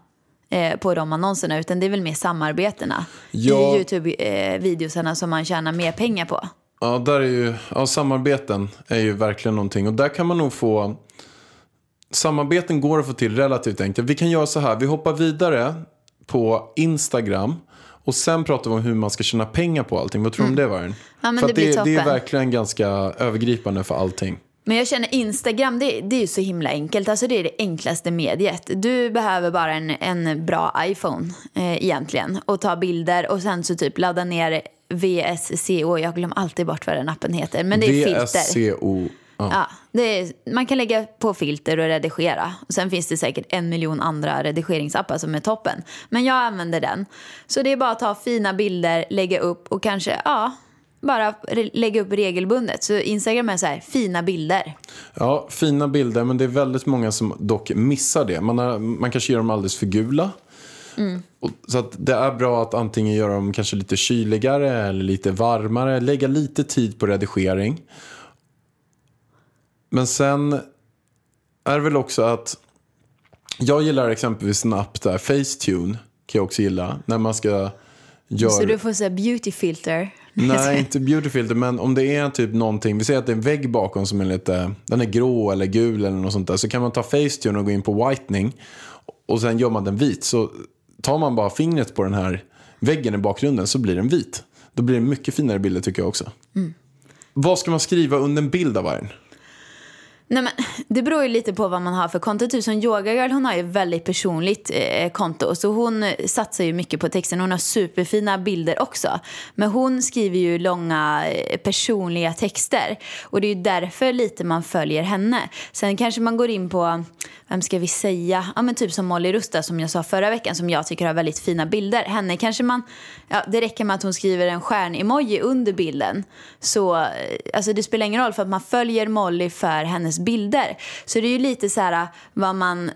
eh, på de annonserna utan det är väl mer samarbetena Ja. i YouTube-videosarna som man tjänar mer pengar på. Ja, där är ju, ja, samarbeten är ju verkligen någonting. Och där kan man nog få... Samarbeten går att få till relativt enkelt. Vi kan göra så här, vi hoppar vidare på Instagram. Och sen pratar vi om hur man ska tjäna pengar på allting. Vad tror du om det Vargen? Mm. Ja, men för det blir det, det är toppen. verkligen ganska övergripande för allting. Men jag känner Instagram, det, det är ju så himla enkelt. Alltså det är det enklaste mediet. Du behöver bara en, en bra iPhone eh, egentligen och ta bilder och sen så typ ladda ner VSCO. Jag glömmer alltid bort vad den appen heter. Men det är filter. VSCO. Ja. Ja, det är, man kan lägga på filter och redigera. Och sen finns det säkert en miljon andra redigeringsappar som är toppen. Men jag använder den. Så det är bara att ta fina bilder, lägga upp och kanske, ja, bara lägga upp regelbundet. Så Instagram är så här, fina bilder. Ja, fina bilder, men det är väldigt många som dock missar det. Man, har, man kanske gör dem alldeles för gula. Och, så att det är bra att antingen göra dem kanske lite kyligare eller lite varmare. Lägga lite tid på redigering. Men sen är det väl också att jag gillar exempelvis en app där, Facetune kan jag också gilla. När man ska göra... Så du får säga beauty filter. Nej, inte beauty filter, men om det är typ någonting, vi säger att det är en vägg bakom som är lite, den är grå eller gul eller något sånt där, så kan man ta Facetune och gå in på whitening och sen gör man den vit. Så tar man bara fingret på den här väggen i bakgrunden så blir den vit. Då blir det mycket finare bilder tycker jag också. Vad ska man skriva under en bild av vargen? Nej, men, det beror ju lite på vad man har för konto. Typ som Yoga Girl, hon har ju väldigt personligt eh, konto. Så hon eh, satsar ju mycket på texten. Hon har superfina bilder också. Men hon skriver ju långa eh, personliga texter. Och det är ju därför lite man följer henne. Sen kanske man går in på, vem ska vi säga? Ja men typ som Molly Rusta som jag sa förra veckan. Som jag tycker har väldigt fina bilder. Henne kanske man, ja det räcker med att hon skriver en stjärnemoji under bilden. Så, eh, alltså det spelar ingen roll för att man följer Molly för hennes bilder. Så det är ju lite så här vad man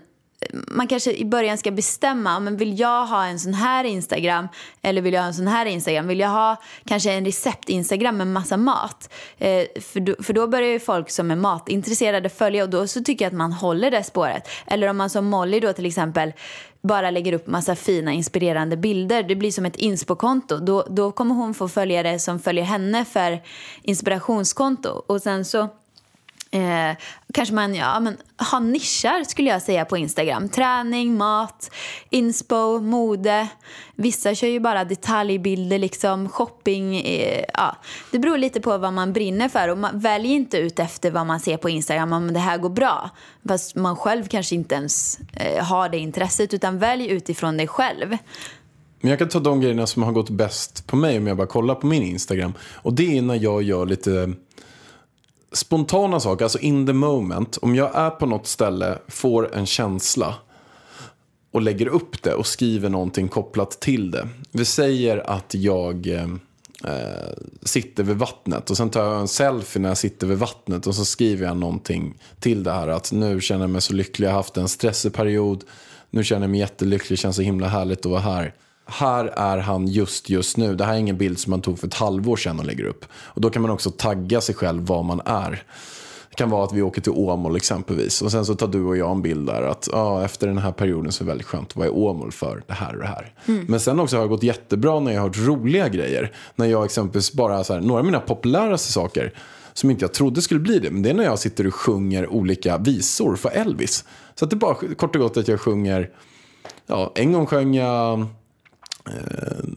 man kanske i början ska bestämma, men vill jag ha en sån här Instagram eller vill jag ha en sån här Instagram? Vill jag ha kanske en recept-Instagram med massa mat? Eh, för, då, för då börjar ju folk som är matintresserade följa och då så tycker jag att man håller det spåret. Eller om man som Molly då till exempel bara lägger upp massa fina inspirerande bilder. Det blir som ett inspokonto. Då, då kommer hon få följare som följer henne för inspirationskonto. Och sen så Eh, kanske man ja, men, har nischar skulle jag säga på Instagram. Träning, mat, inspo, mode. Vissa kör ju bara detaljbilder, liksom, shopping. Eh, ja. Det beror lite på vad man brinner för. Och man väljer inte ut efter vad man ser på Instagram om det här går bra. Fast man själv kanske inte ens eh, har det intresset. Utan välj utifrån dig själv. Men jag kan ta de grejerna som har gått bäst på mig om jag bara kollar på min Instagram. Och det är när jag gör lite spontana saker, alltså in the moment. Om jag är på något ställe, får en känsla och lägger upp det och skriver någonting kopplat till det. Vi säger att jag eh, eh, sitter vid vattnet och sen tar jag en selfie när jag sitter vid vattnet och så skriver jag någonting till det här att nu känner jag mig så lycklig, jag har haft en stressig period, nu känner jag mig jättelycklig, det känns så himla härligt att vara här. Här är han just just nu. Det här är ingen bild som man tog för ett halvår sedan och lägger upp. Och då kan man också tagga sig själv var man är. Det kan vara att vi åker till Åmål exempelvis. Och sen så tar du och jag en bild där att ja, efter den här perioden så är det väldigt skönt vara i Åmål för det här och det här. Men sen också har det gått jättebra när jag har hört roliga grejer. När jag exempelvis bara, så här, några av mina populäraste saker som inte jag trodde skulle bli det. Men det är när jag sitter och sjunger olika visor för Elvis. Så att det är bara kort och gott att jag sjunger, ja, en gång sjöng jag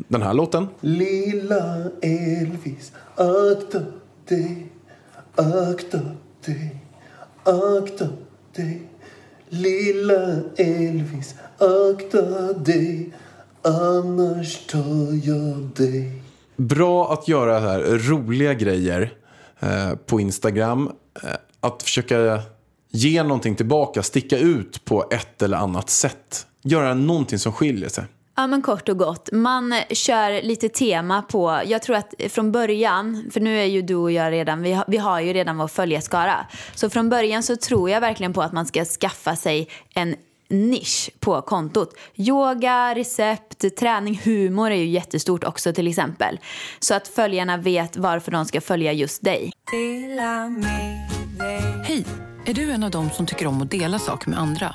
den här låten. Lilla Elvis, akta dig, akta dig, akta dig. Lilla Elvis, akta dig, annars tar jag dig. Bra att göra här roliga grejer eh, på Instagram. Eh, att försöka ge någonting tillbaka, sticka ut på ett eller annat sätt. Göra någonting som skiljer sig. Ja men kort och gott, man kör lite tema på, jag tror att från början, för nu är ju du och jag redan, vi har, vi har ju redan vår följarskara. Så från början så tror jag verkligen på att man ska skaffa sig en nisch på kontot. Yoga, recept, träning, humor är ju jättestort också till exempel. Så att följarna vet varför de ska följa just dig. Hej! Är du en av dem som tycker om att dela saker med andra?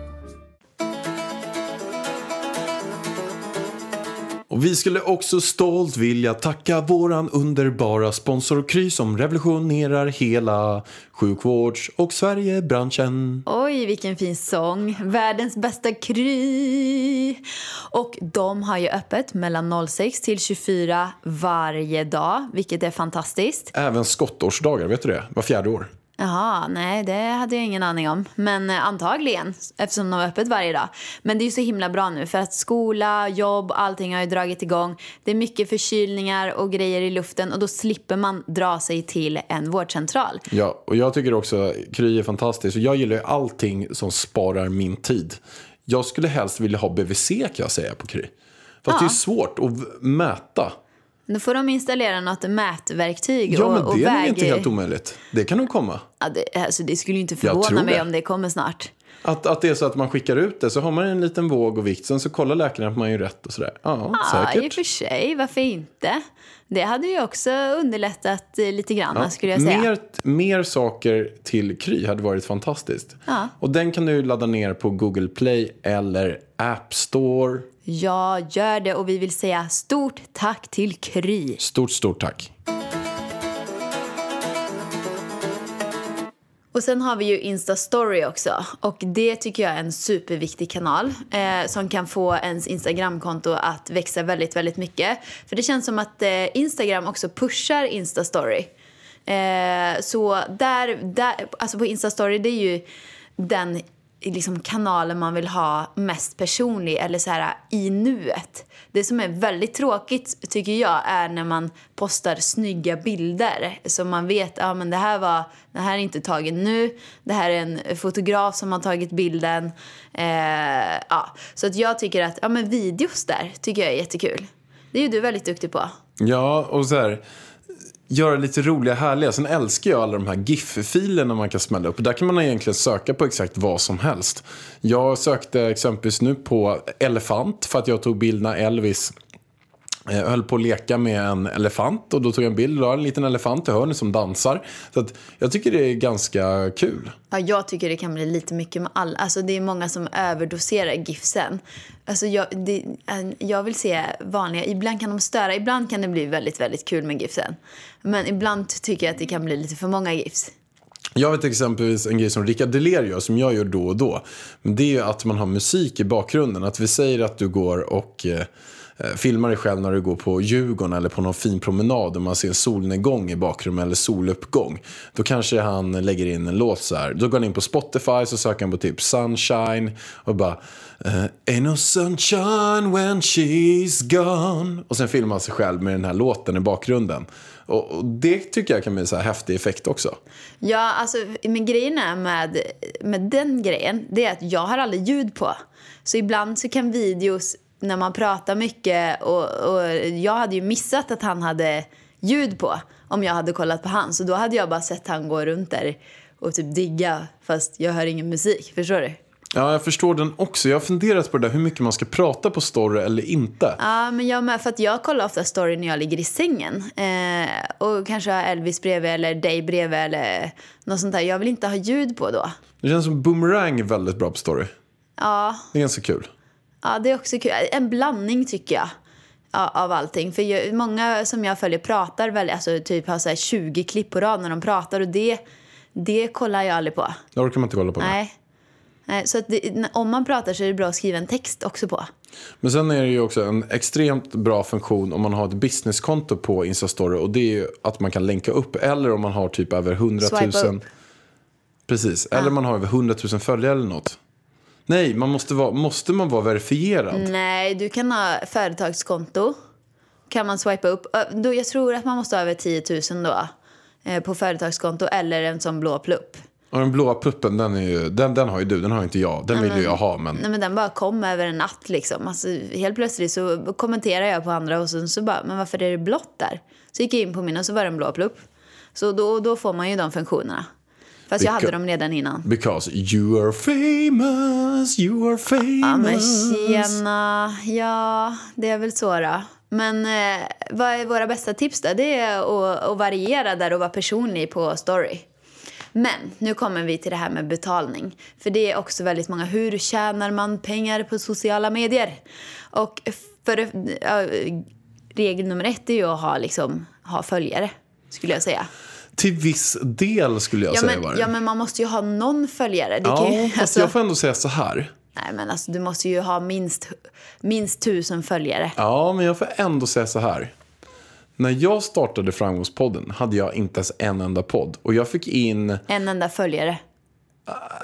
Och vi skulle också stolt vilja tacka våran underbara sponsor Kry som revolutionerar hela sjukvårds och Sverigebranschen. Oj, vilken fin sång. Världens bästa Kry. Och de har ju öppet mellan 06 till 24 varje dag, vilket är fantastiskt. Även skottårsdagar, vet du det? Var fjärde år. Jaha, nej det hade jag ingen aning om. Men eh, antagligen, eftersom de har öppet varje dag. Men det är ju så himla bra nu för att skola, jobb, allting har ju dragit igång. Det är mycket förkylningar och grejer i luften och då slipper man dra sig till en vårdcentral. Ja, och jag tycker också Kry är fantastiskt. Jag gillar ju allting som sparar min tid. Jag skulle helst vilja ha BVC kan jag säga på Kry. Fast det är Ja. svårt att mäta. Då får de installera något mätverktyg Ja, och, men och det är inte helt omöjligt. Det kan nog komma. ja, det, alltså, det skulle ju inte förvåna mig det. om det kommer snart. Att, att det är så att man skickar ut det, så har man en liten våg och vikt, sen så kollar läkaren att man gör rätt och sådär. Ja, Ja, i och säkert. för sig. Varför inte? Det hade ju också underlättat eh, lite grann, Ja, skulle jag säga. Mer, mer saker till Kry hade varit fantastiskt. Ja. Och den kan du ladda ner på Google Play eller App Store. Ja, gör det. Och vi vill säga stort tack till Kry. Stort, stort tack. Och sen har vi ju Insta Story också. Och det tycker jag är en superviktig kanal eh, som kan få ens Instagramkonto att växa väldigt, väldigt mycket. För det känns som att eh, Instagram också pushar Insta Story. Eh, så där, där, alltså på Insta Story, det är ju den liksom kanalen man vill ha mest personlig eller så här i nuet. Det som är väldigt tråkigt tycker jag är när man postar snygga bilder så man vet ja men det här var det här är inte taget nu. Det här är en fotograf som har tagit bilden. Eh, ja. Så att jag tycker att ja men videos där tycker jag är jättekul. Det är ju du väldigt duktig på. Ja, och så här, göra lite roliga, härliga. Sen älskar jag alla de här GIF-filerna man kan smälla upp. Där kan man egentligen söka på exakt vad som helst. Jag sökte exempelvis nu på elefant för att jag tog bild när Elvis eh, höll på att leka med en elefant. Och då tog jag en bild och en liten elefant i hörnet som dansar. Så att jag tycker det är ganska kul. Ja, jag tycker det kan bli lite mycket med alla. Alltså, det är många som överdoserar gifsen. Alltså, jag, det, jag vill se vanliga. Ibland kan de störa, ibland kan det bli väldigt, väldigt kul med gifsen. Men ibland tycker jag att det kan bli lite för många gifs. Jag vet exempelvis en grej som Rickard Deler gör, som jag gör då och då. Men det är ju att man har musik i bakgrunden. Att vi säger att du går och eh, Filma filmar dig själv när du går på Djurgården eller på någon fin promenad och man ser en solnedgång i bakgrunden eller soluppgång. Då kanske han lägger in en låt så här. Då går han in på Spotify så söker han på typ Sunshine och bara eh, Ain't no sunshine when she's gone. Och sen filmar han sig själv med den här låten i bakgrunden. Och, och det tycker jag kan bli en så här häftig effekt också. Ja, alltså, men grejen är med, med den grejen, det är att jag har aldrig ljud på. Så ibland så kan videos, när man pratar mycket, och, och jag hade ju missat att han hade ljud på om jag hade kollat på han. Så då hade jag bara sett han gå runt där och typ digga, fast jag hör ingen musik. Förstår du? Ja, jag förstår den också. Jag har funderat på det där, hur mycket man ska prata på story eller inte. Ja, men jag med. För att jag kollar ofta story när jag ligger i sängen. Eh, och kanske har Elvis bredvid eller dig bredvid eller något sånt där. Jag vill inte ha ljud på då. Det känns som Boomerang är väldigt bra på story. Ja, Det är ganska kul. Ja, det är också kul. En blandning tycker jag ja, av allting. För jag, många som jag följer pratar väldigt, alltså typ har så här 20 klipp på rad när de pratar och det, det kollar jag aldrig på. Det orkar man inte kolla på. Nej. Nej, så det, om man pratar så är det bra att skriva en text också på. Men sen är det ju också en extremt bra funktion om man har ett businesskonto på Instastory. Och det är ju att man kan länka upp. Eller om man har typ över 100 000. Swipa upp. Precis. Eller man har över 100 000 följare eller något. Nej, man måste, vara, måste man vara verifierad? Nej, du kan ha företagskonto. Kan man swipa upp. Då, jag tror att man måste ha över 10 000 då. eh, På företagskonto eller en sån blå plupp. Och den blåa pluppen, den, är ju, den, den har ju du. Den har inte jag. Den vill ju jag ha. Men Nej men den bara kom över en natt liksom. Alltså, helt plötsligt så kommenterar jag på andra och sen så bara, men varför är det blått där? Så gick jag in på min och så var det en blå plupp. Så då, då får man ju de funktionerna. Fast jag hade dem redan innan. because you are famous, you are Ja men famous. tjena, ja det är väl så då. Men eh, vad är våra bästa tips då? Det är att, att variera där och vara personlig på story. Men nu kommer vi till det här med betalning. För det är också väldigt många, hur tjänar man pengar på sociala medier? Och för, ja, regel nummer ett är ju att ha, liksom, ha följare, skulle jag säga. Till viss del skulle jag Ja säga men, var det. ja men man måste ju ha någon följare. Det Ja, ju, fast alltså- jag får ändå säga så här. Nej men alltså du måste ju ha minst, minst tusen följare. Ja, men jag får ändå säga så här. När jag startade Framgångspodden hade jag inte ens en enda podd. Och jag fick in... En enda följare.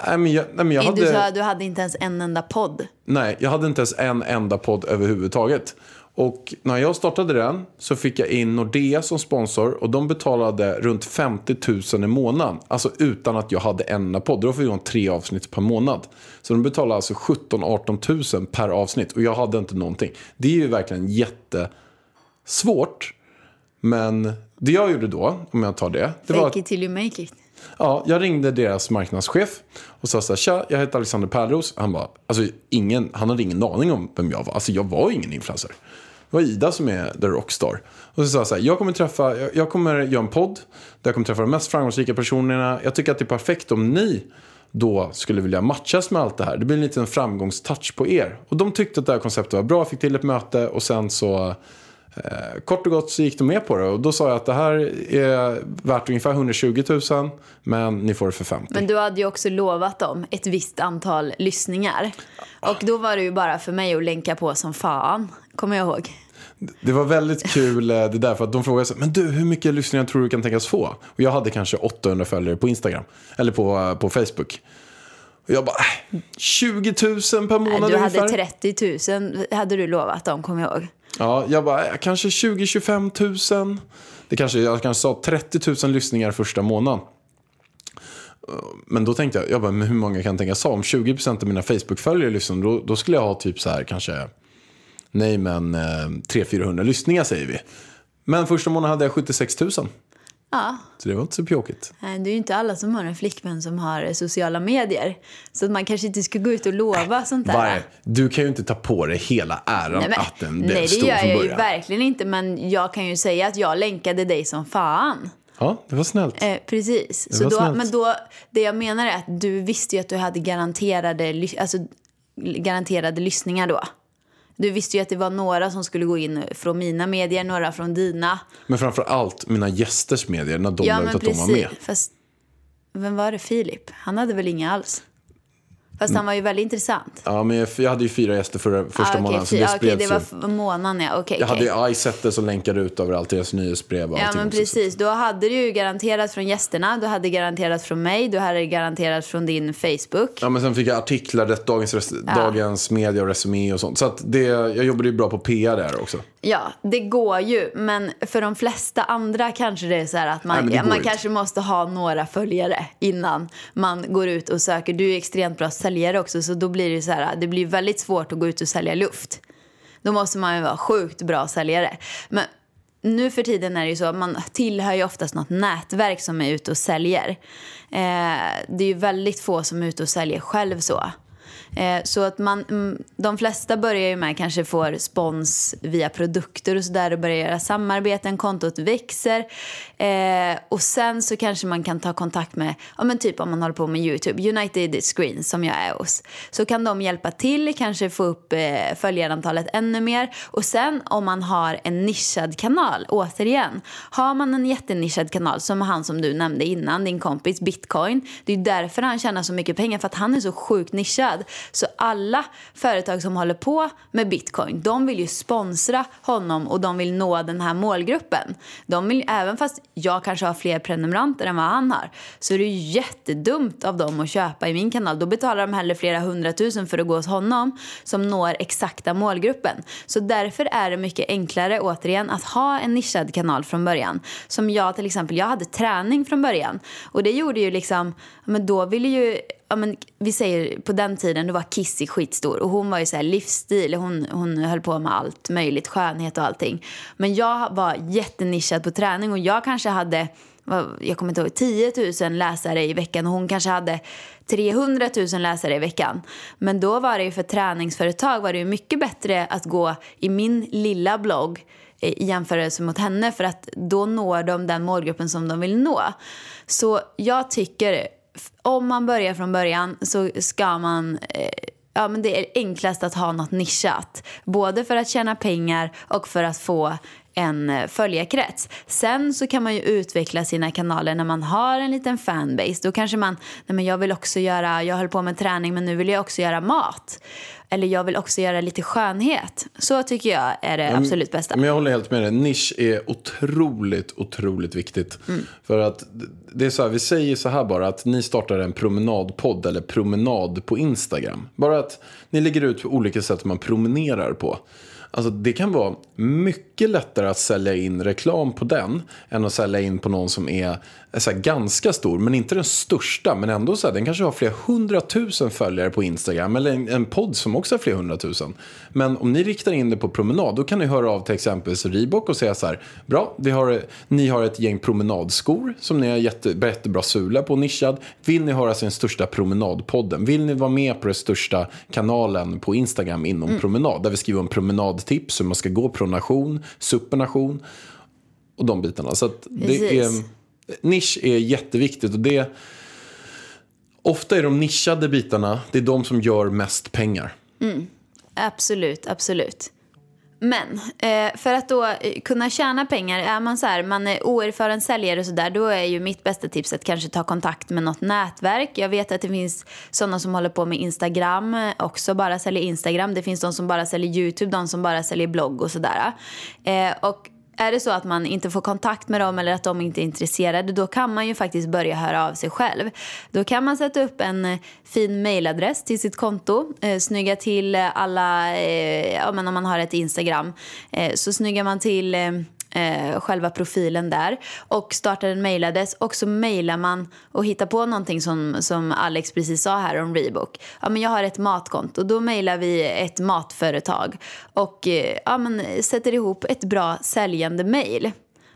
Nej, men jag, nej, men jag Du sa hade, du hade inte ens en enda podd. nej, jag hade inte ens en enda podd överhuvudtaget. Och när jag startade den så fick jag in Nordea som sponsor och de betalade runt 50 000 i månaden. Alltså utan att jag hade en enda podd. Då får jag tre avsnitt per månad. Så de betalade alltså 17-18 000 per avsnitt och jag hade inte någonting. Det är ju verkligen jättesvårt. Men det jag gjorde då, om jag tar det. det var Fake att, it till you make it. Ja, jag ringde deras marknadschef och sa så här, tja, jag heter Alexander Pärleros. Han bara, alltså ingen, han hade ingen aning om vem jag var. Alltså jag var ingen influencer. Det var Ida som är the rockstar. Och så sa jag så här, jag kommer träffa, jag, jag kommer göra en podd där jag kommer träffa de mest framgångsrika personerna. Jag tycker att det är perfekt om ni då skulle vilja matchas med allt det här. Det blir en liten framgångstouch på er. Och de tyckte att det här konceptet var bra, fick till ett möte och sen så Eh, kort och gott så gick de med på det och då sa jag att det här är värt ungefär 120 000 men ni får det för 50. Men du hade ju också lovat dem ett visst antal lyssningar. Och då var det ju bara för mig att länka på som fan, kommer jag ihåg. Det var väldigt kul eh, det där för att de frågade så men du hur mycket lyssningar tror du kan tänkas få? Och jag hade kanske 800 följare på Instagram eller på, eh, på Facebook. Och jag bara, äh, 20 000 per månad Nej, du hade ungefär. 30 000 hade du lovat dem, kommer jag ihåg. Ja, jag bara, äh, kanske 20-25 000. Det kanske, jag kanske sa 30 000 lyssningar första månaden. Men då tänkte jag, jag bara, men hur många kan tänkas ha? Om 20% av mina Facebook-följare lyssnar, då, då skulle jag ha typ så här kanske, nej men eh, 300-400 lyssningar säger vi. Men första månaden hade jag 76 000. Ja, Så det var inte så pjåkigt. det är ju inte alla som har en flickvän som har sociala medier. Så att man kanske inte ska gå ut och lova sånt där. Varje, du kan ju inte ta på dig hela äran Nej, men, att den, den nej det gör från jag ju början. verkligen inte. Men jag kan ju säga att jag länkade dig som fan. Ja, det var snällt. Eh, precis. Det Så då, snällt. men då, det jag menar är att du visste ju att du hade garanterade, alltså, garanterade lyssningar då. Du visste ju att det var några som skulle gå in från mina medier, några från dina. Men framför allt mina gästers medier när de ja, la ut att de var med. Fast, vem var det? Filip? Han hade väl inga alls? Fast han var ju väldigt intressant. Ja, men jag, jag hade ju fyra gäster förra, första ah, okej, månaden. Så det ah, spreds det var ju. månaden, ja. Okej, Jag hade iSetter som länkade ut överallt, deras nyhetsbrev och Ja men precis, då hade du ju garanterat från gästerna, du hade garanterat från mig, du hade garanterat från din Facebook. Ja, men sen fick jag artiklar, dagens, res- dagens media och resumé och sånt. Så att det, jag jobbade ju bra på PR där också. Ja, det går ju, men för de flesta andra kanske det är så här att Nej, man, ja, går man kanske måste ha några följare innan man går ut och söker. Du är extremt bra säljare också, så då blir det så här, det blir väldigt svårt att gå ut och sälja luft. Då måste man ju vara sjukt bra säljare. Men nu för tiden är det ju så att man tillhör ju oftast något nätverk som är ute och säljer. Eh, det är ju väldigt få som är ute och säljer själv så. Eh, så att man, mm, de flesta börjar ju med kanske får spons via produkter och sådär och börjar göra samarbeten, kontot växer. Eh, och sen så kanske man kan ta kontakt med, ja men typ om man håller på med YouTube, United Screen som jag är hos. Så kan de hjälpa till, kanske få upp eh, följarantalet ännu mer. Och sen om man har en nischad kanal, återigen, har man en jättenischad kanal som han som du nämnde innan, din kompis Bitcoin. Det är därför han tjänar så mycket pengar, för att han är så sjukt nischad. Så alla företag som håller på med bitcoin, de vill ju sponsra honom och de vill nå den här målgruppen. De vill, även fast jag kanske har fler prenumeranter än vad han har, så är det ju jättedumt av dem att köpa i min kanal. Då betalar de hellre flera hundratusen för att gå hos honom som når exakta målgruppen. Så därför är det mycket enklare, återigen, att ha en nischad kanal från början. Som jag till exempel, jag hade träning från början. Och det gjorde ju liksom, men då ville ju ja, men vi säger på den tiden, då var Kissy skitstor och hon var ju så här livsstil, hon, hon höll på med allt möjligt, skönhet och allting. Men jag var jättenischad på träning och jag kanske hade, jag kommer inte ihåg, 10 000 läsare i veckan och hon kanske hade 300 000 läsare i veckan. Men då var det ju för träningsföretag var det ju mycket bättre att gå i min lilla blogg eh, i jämförelse mot henne för att då når de den målgruppen som de vill nå. Så jag tycker om man börjar från början så ska man eh, Ja, men det är enklast att ha något nischat. Både för att tjäna pengar och för att få en eh, följarkrets. Sen så kan man ju utveckla sina kanaler när man har en liten fanbase. Då kanske man, nej men jag vill också göra, jag höll på med träning men nu vill jag också göra mat. Eller jag vill också göra lite skönhet. Så tycker jag är det absolut bästa. Men jag håller helt med dig. Nisch är otroligt, otroligt viktigt. Mm. För att det är så här, vi säger så här bara att ni startar en promenadpodd eller promenad på Instagram. Bara att ni lägger ut på olika sätt man promenerar på. Alltså det kan vara mycket lättare att sälja in reklam på den än att sälja in på någon som är så här, ganska stor, men inte den största. Men ändå så här, den kanske har flera hundratusen följare på Instagram eller en, en podd som också har flera hundratusen. Men om ni riktar in det på promenad, då kan ni höra av till exempel Reebok och säga så här, bra, vi har, ni har ett gäng promenadskor som ni har jätte, jättebra sula på, nischad. Vill ni höra sin största promenadpodden? Vill ni vara med på den största kanalen på Instagram inom promenad? Där vi skriver om promenadtips, hur man ska gå pronation, supination och de bitarna. Så att det Precis. är, nisch är jätteviktigt och det Ofta är de nischade bitarna, det är de som gör mest pengar. Mm. Absolut, absolut. Men eh, för att då eh, kunna tjäna pengar, är man så här, man är oerfaren säljare och sådär, då är ju mitt bästa tips att kanske ta kontakt med något nätverk. Jag vet att det finns sådana som håller på med Instagram, eh, också bara säljer Instagram. Det finns de som bara säljer YouTube, de som bara säljer blogg och sådär. Och är det så att man inte får kontakt med dem eller att de inte är intresserade då kan man ju faktiskt börja höra av sig själv. Då kan man sätta upp en eh, fin mailadress till sitt konto, eh, snygga till alla, eh, ja men om man har ett Instagram, eh, så snyggar man till eh, eh, själva profilen där. Och startar en mailadress och så mailar man och hittar på någonting som, som Alex precis sa här om Reebok. Ja, men jag har ett matkonto, då mailar vi ett matföretag. Och eh, ja, men sätter ihop ett bra säljande mail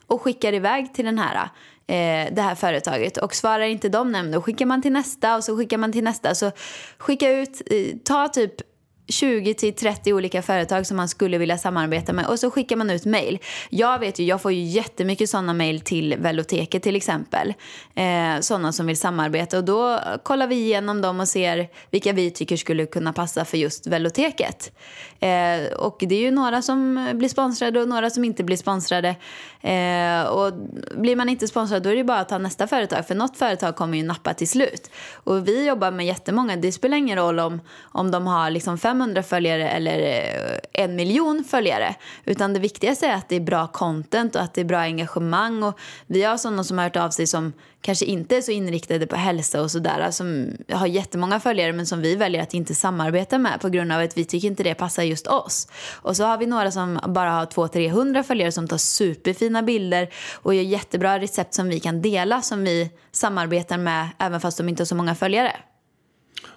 och skickar iväg till den här eh, det här företaget. Och svarar inte de nämnd då skickar man till nästa och så skickar man till nästa. Så skicka ut, eh, ta typ 20 till 30 olika företag som man skulle vilja samarbeta med och så skickar man ut mail. Jag vet ju, jag får ju jättemycket sådana mail till Veloteket till exempel. Eh, sådana som vill samarbeta och då kollar vi igenom dem och ser vilka vi tycker skulle kunna passa för just Veloteket. Eh, och det är ju några som blir sponsrade och några som inte blir sponsrade. Eh, och blir man inte sponsrad då är det bara att ta nästa företag för något företag kommer ju nappa till slut. Och vi jobbar med jättemånga, det spelar ingen roll om, om de har liksom 500 följare eller eh, en miljon följare. Utan det viktigaste är att det är bra content och att det är bra engagemang. Och vi har sådana som har hört av sig som kanske inte är så inriktade på hälsa och sådär. Som har jättemånga följare men som vi väljer att inte samarbeta med på grund av att vi tycker inte det passar just oss. Och så har vi några som bara har 200-300 följare som tar superfina bilder och gör jättebra recept som vi kan dela som vi samarbetar med även fast de inte har så många följare.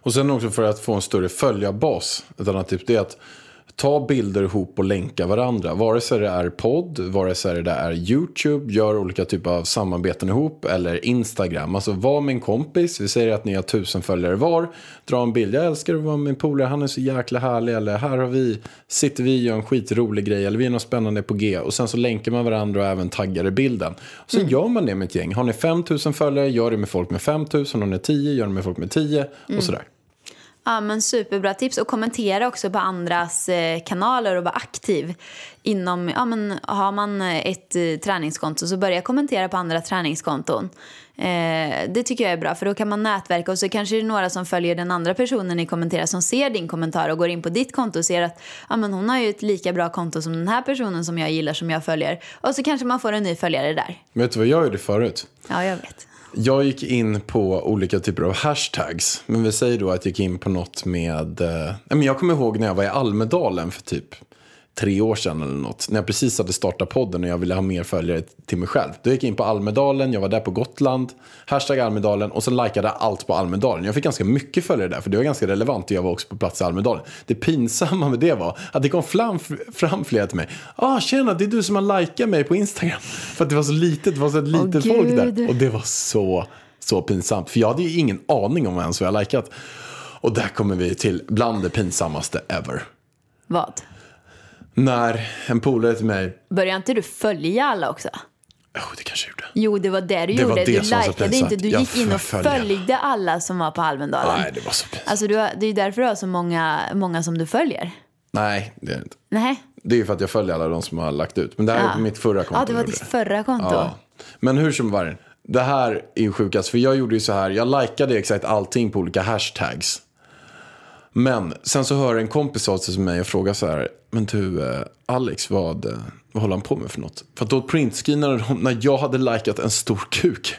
Och sen också för att få en större följarbas. Ett annat tips det är att ta bilder ihop och länka varandra. Vare sig det är podd, vare sig det är YouTube, gör olika typer av samarbeten ihop eller Instagram. Alltså var med en kompis, vi säger att ni har tusen följare var, dra en bild. Jag älskar att vara med en polare, han är så jäkla härlig. Eller här har vi, sitter vi och gör en skitrolig grej eller vi är något spännande på G. Och sen så länkar man varandra och även taggar i bilden. Och så gör man det med ett gäng. Har ni 5000 följare, gör det med folk med 5000. Har ni 10, gör det med folk med 10 och sådär. Ja, men superbra tips. Och kommentera också på andras eh, kanaler och vara aktiv. Inom, ja, men har man ett eh, träningskonto så börja kommentera på andra träningskonton. Eh, det tycker jag är bra för då kan man nätverka och så kanske det är några som följer den andra personen i kommenterar som ser din kommentar och går in på ditt konto och ser att ja, men hon har ju ett lika bra konto som den här personen som jag gillar som jag följer. Och så kanske man får en ny följare där. Vet du vad jag gjorde förut? Ja, jag vet. Jag gick in på olika typer av hashtags. Men vi säger då att jag gick in på något med... Eh, jag kommer ihåg när jag var i Almedalen för typ tre år sedan eller något. När jag precis hade startat podden och jag ville ha mer följare till mig själv. Då gick jag in på Almedalen, jag var där på Gotland. Hashtag Almedalen och så likade jag allt på Almedalen. Jag fick ganska mycket följare där för det var ganska relevant och jag var också på plats i Almedalen. Det pinsamma med det var att det kom fram, fram flera till mig. Ah, tjena, det är du som har likat mig på Instagram. För att det var så litet, det var så litet folk där. Gud. Och det var så, så pinsamt. För jag hade ju ingen aning om ens vad jag likat. Och där kommer vi till bland det pinsammaste ever. Vad? När en polare till mig, Börjar inte du följa alla också? oh, det kanske jag gjorde. Jo, det var det du Det gjorde. det du likade inte. Du gick in och följde alla som var på Almedalen. Nej, det var så pinsamt. Alltså, du har, det är därför du har så många, många som du följer. Nej, det är det inte. Nej. Det är ju för att jag följer alla de som har lagt ut. Men det här är Ja. på mitt förra konto. Ja, det var ditt förra konto. Ja. Men hur som var det här är ju sjukast. För jag gjorde ju så här. Jag likade exakt allting på olika hashtags. Men sen så hör en kompis av sig till mig och frågar så här. Men du eh, Alex, vad, eh, vad håller han på med för något? För då printscreenade de när jag hade likat en stor kuk.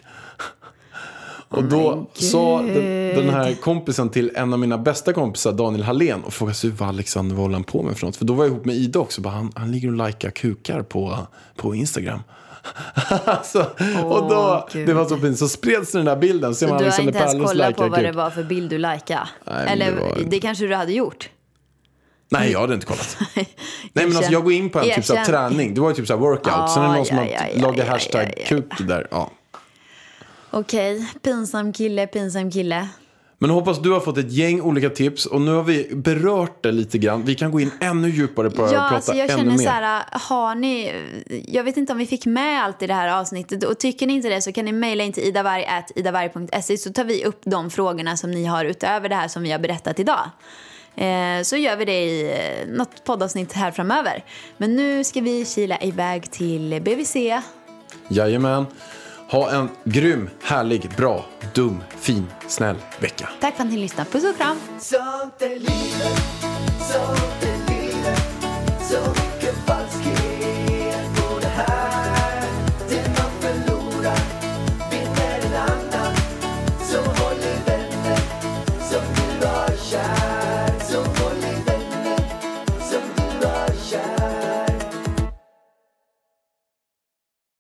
Och då sa den, den här kompisen till en av mina bästa kompisar, Daniel Hallén, och frågade sig vad Alexander vad håller han på med för något. För då var jag ihop med Ida också. Bara, han, han ligger och likar kukar på, på Instagram. alltså, och då, Gud. det var så fint. Så spreds den där bilden. Så man du har inte ens kollat på vad det var för bild du likade? Eller det det, var- kanske du hade gjort? Nej, jag hade inte kollat. Nej, men alltså jag går in på en typ så här träning. Det var ju typ så här workout. Ja, Sen är det någon som ja, har ja, ja, lagat ja, hashtag ja, kuk där. Ja. Okej, pinsam kille, pinsam kille. Men hoppas du har fått ett gäng olika tips och nu har vi berört det lite grann. Vi kan gå in ännu djupare på det här Ja, och prata alltså jag ännu känner mer. så här, har ni, jag vet inte om vi fick med allt i det här avsnittet och tycker ni inte det så kan ni mejla in till idavarg.idavarg.se så tar vi upp de frågorna som ni har utöver det här som vi har berättat idag. Eh, så gör vi det i eh, något poddavsnitt här framöver. Men nu ska vi kila iväg till BVC. Jajamän. Ha en grym, härlig, bra, dum, fin, snäll vecka. Tack för att ni lyssnade. Puss och kram! Sånt är livet, sånt är livet, så